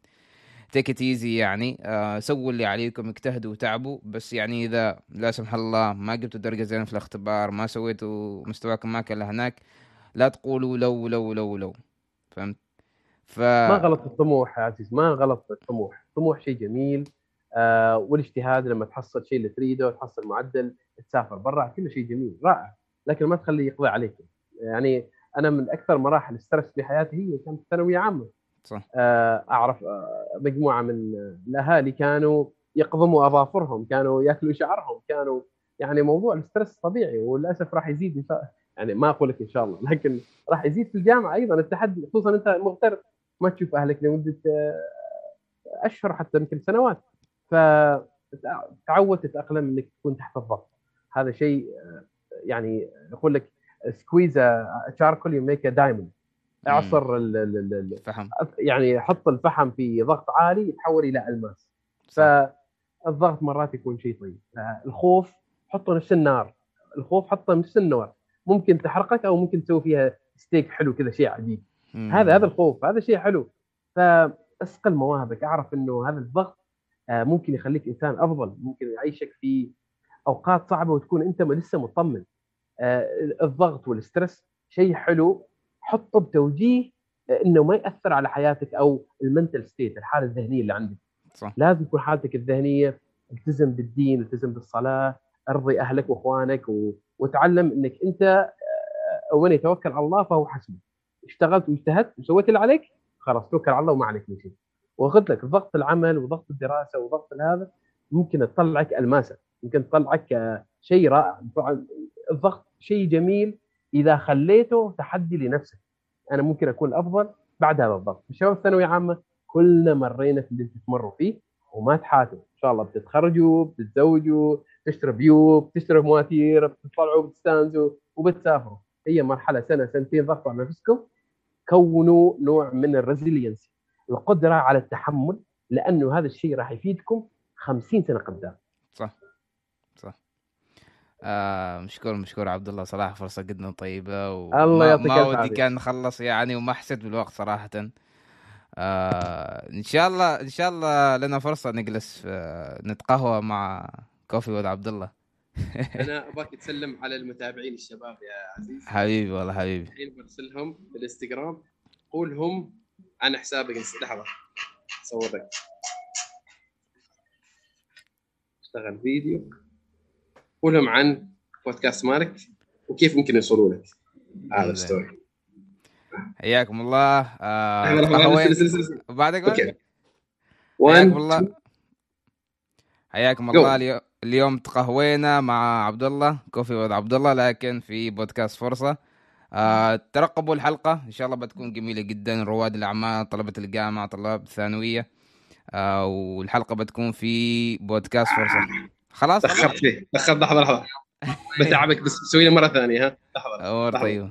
تيك ات ايزي يعني. آه سووا اللي عليكم اجتهدوا وتعبوا. بس يعني إذا لا سمح الله ما جبتوا درجة زينة في الاختبار ما سويتوا مستواكم ما كان هناك لا تقولوا لو لو لو لو. فهمت؟ ف... ما غلط الطموح يا عزيز ما غلط الطموح. الطموح شيء جميل. آه والاجتهاد لما تحصل شيء اللي تريده تحصل معدل تسافر برا كل شيء جميل رائع. لكن ما تخليه يقضي عليك. يعني أنا من أكثر مراحل ال stress في حياتي هي كانت ثانويه عامة. صح. آه، أعرف آه، مجموعة من الأهالي كانوا يقضموا أظافرهم كانوا يأكلوا شعرهم كانوا يعني موضوع ال stress طبيعي وللأسف راح يزيد يعني ما أقول لك إن شاء الله لكن راح يزيد في الجامعة أيضا التحدي خصوصا أنت مغترب ما تشوف أهلك لمدة آه، أشهر حتى يمكن سنوات. فتعود تتأقلم إنك تكون تحت الضغط. هذا شيء يعني يقول لك squeeze charcoal you make diamond اعصر الفحم يعني حط الفحم في ضغط عالي يتحول إلى ألماس. فالضغط مرات يكون شيء طيب الخوف حطه نفس النار. الخوف حطه نفس النار ممكن تحرقك أو ممكن تسوي فيها ستيك حلو كذا شيء عجيب. هذا هذا الخوف. هذا شيء حلو. فاسقل مواهبك. أعرف إنه هذا الضغط آه، ممكن يخليك إنسان أفضل. ممكن يعيشك في أوقات صعبة وتكون أنت لسه مطمن. آه الضغط وال stress شيء حلو. حطه بتوجيه إنه ما يأثر على حياتك أو ال mental state الحالة الذهنية اللي عندك. صح. لازم تكون حالتك الذهنية التزم بالدين التزم بالصلاة ارضي أهلك وإخوانك و... وتعلم إنك أنت آه، ومن يتوكل على الله فهو حسبه اشتغلت واجتهدت وسويت اللي عليك خلاص توكل على الله وما عليك من شيء. واخذ لك ضغط العمل وضغط الدراسة وضغط هذا ممكن تطلعك ألماسة ممكن تطلعك آه، شيء رائع الضغط شيء جميل إذا خليته تحدي لنفسك. أنا ممكن أكون افضل بعد هذا الضغط شباب الثانوية عامة كلنا مرينا في اللي تمروا فيه وما تحاتوا. إن شاء الله بتتخرجوا بتتزوجوا تشتروا بيوت تشتروا مواتير بتطلعوا بتستانسوا وبتسافروا. هي مرحلة سنة سنتين ضغطوا على نفسكم. كونوا نوع من الريزيلينس القدرة على التحمل لأنه هذا الشيء راح يفيدكم 50 سنة قدام. صح. صح. آه مشكور مشكور عبد الله صراحة فرصة جدا طيبة الله يعطيك ما ودي كان نخلص يعني وما حسيت بالوقت صراحة. آه إن شاء الله إن شاء الله لنا فرصة نجلس نتقهوى مع كوفي ولد عبد الله. أنا أبغاك تسلم على المتابعين الشباب يا عزيز. حبيبي والله حبيبي. الحين برسلهم بالإنستغرام. قول هم عن حسابك. لحظة. صور لك اشتغل فيديو. قولهم عن بودكاست مالك وكيف ممكن يوصلوا لك هذا ال story. حياكم الله. آه بعدك okay. حياكم الله. حياكم الله. اليوم تقهوينا مع عبد الله coffee with عبد الله لكن في بودكاست فرصة. آه ترقبوا الحلقة. إن شاء الله بتكون جميلة جدا. رواد الأعمال طلبة الجامعة طلاب الثانوية. آه والحلقة بتكون في بودكاست فرصة. خلاص دخلت فيه. دخلت لحظة لحظة. بتعبك بس. تسوي لي مرة ثانية ها. لحظة امور طيب.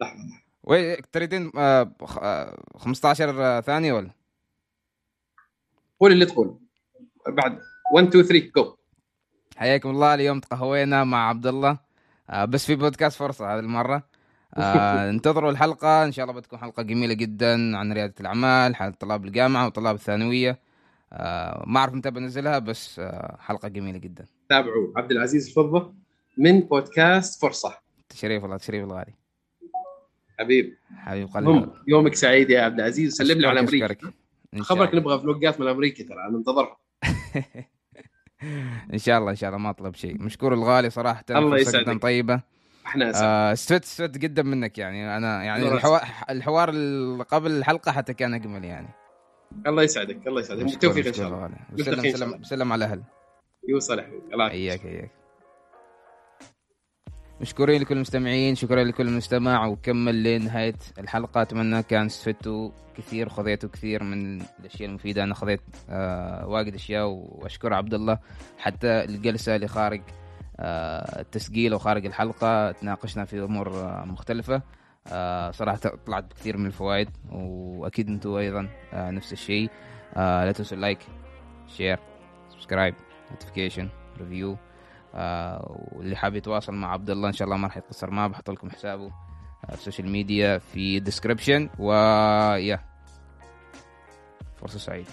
لحظة. تريدين آه 15 آه، ثانية ولا؟ قول اللي تقول. بعد. 1 2 3 جو حياكم الله. اليوم تقهوينا مع عبد الله. آه بس في بودكاست فرصة هذه المرة. آه انتظروا الحلقة. إن شاء الله بتكون حلقة جميلة جدا عن ريادة الأعمال حال طلاب الجامعة وطلاب الثانوية. آه ما أعرف متى بنزلها بس آه حلقة جميلة جدا. تابعوا عبد العزيز الفضة من بودكاست فرصة. تشريف والله تشريف الغالي حبيب. حبيب قلبي. يومك سعيد يا عبد العزيز. سلم لي على أمريكا. خبرك نبغى فلوقات من أمريكا ترى ننتظرها إن شاء الله إن شاء الله ما أطلب شيء. مشكور الغالي صراحة الله يسعدك. طيبة. إحنا آه استفدت استفدت جدا منك يعني. أنا يعني الحوار الحوار اللي قبل الحلقة حتى كان أجمل يعني. الله يسعدك الله يسعدك. بالتوفيق إن شاء الله. سلم سلم, سلم على الاهل يوصل يا حبيبي الله حياك حياك. مشكورين لكل المستمعين شكرا لكل مستمع وكمل لنهاية الحلقة. أتمنى كان استفدتوا كثير خذيتوا كثير من الأشياء المفيدة. أنا خذيت آه واجد أشياء وأشكر عبد الله. حتى الجلسة اللي خارج آه التسجيل وخارج الحلقة تناقشنا في أمور آه مختلفة. آه صراحة طلعت بكثير من الفوائد وأكيد أنتم أيضا آه نفس الشيء. آه لا تنسوا like share subscribe notification review واللي حاب يتواصل مع عبد الله إن شاء الله ما راح يقصر معه بحط لكم حسابه في ال social media في ال description ويا فرصة سعيدة.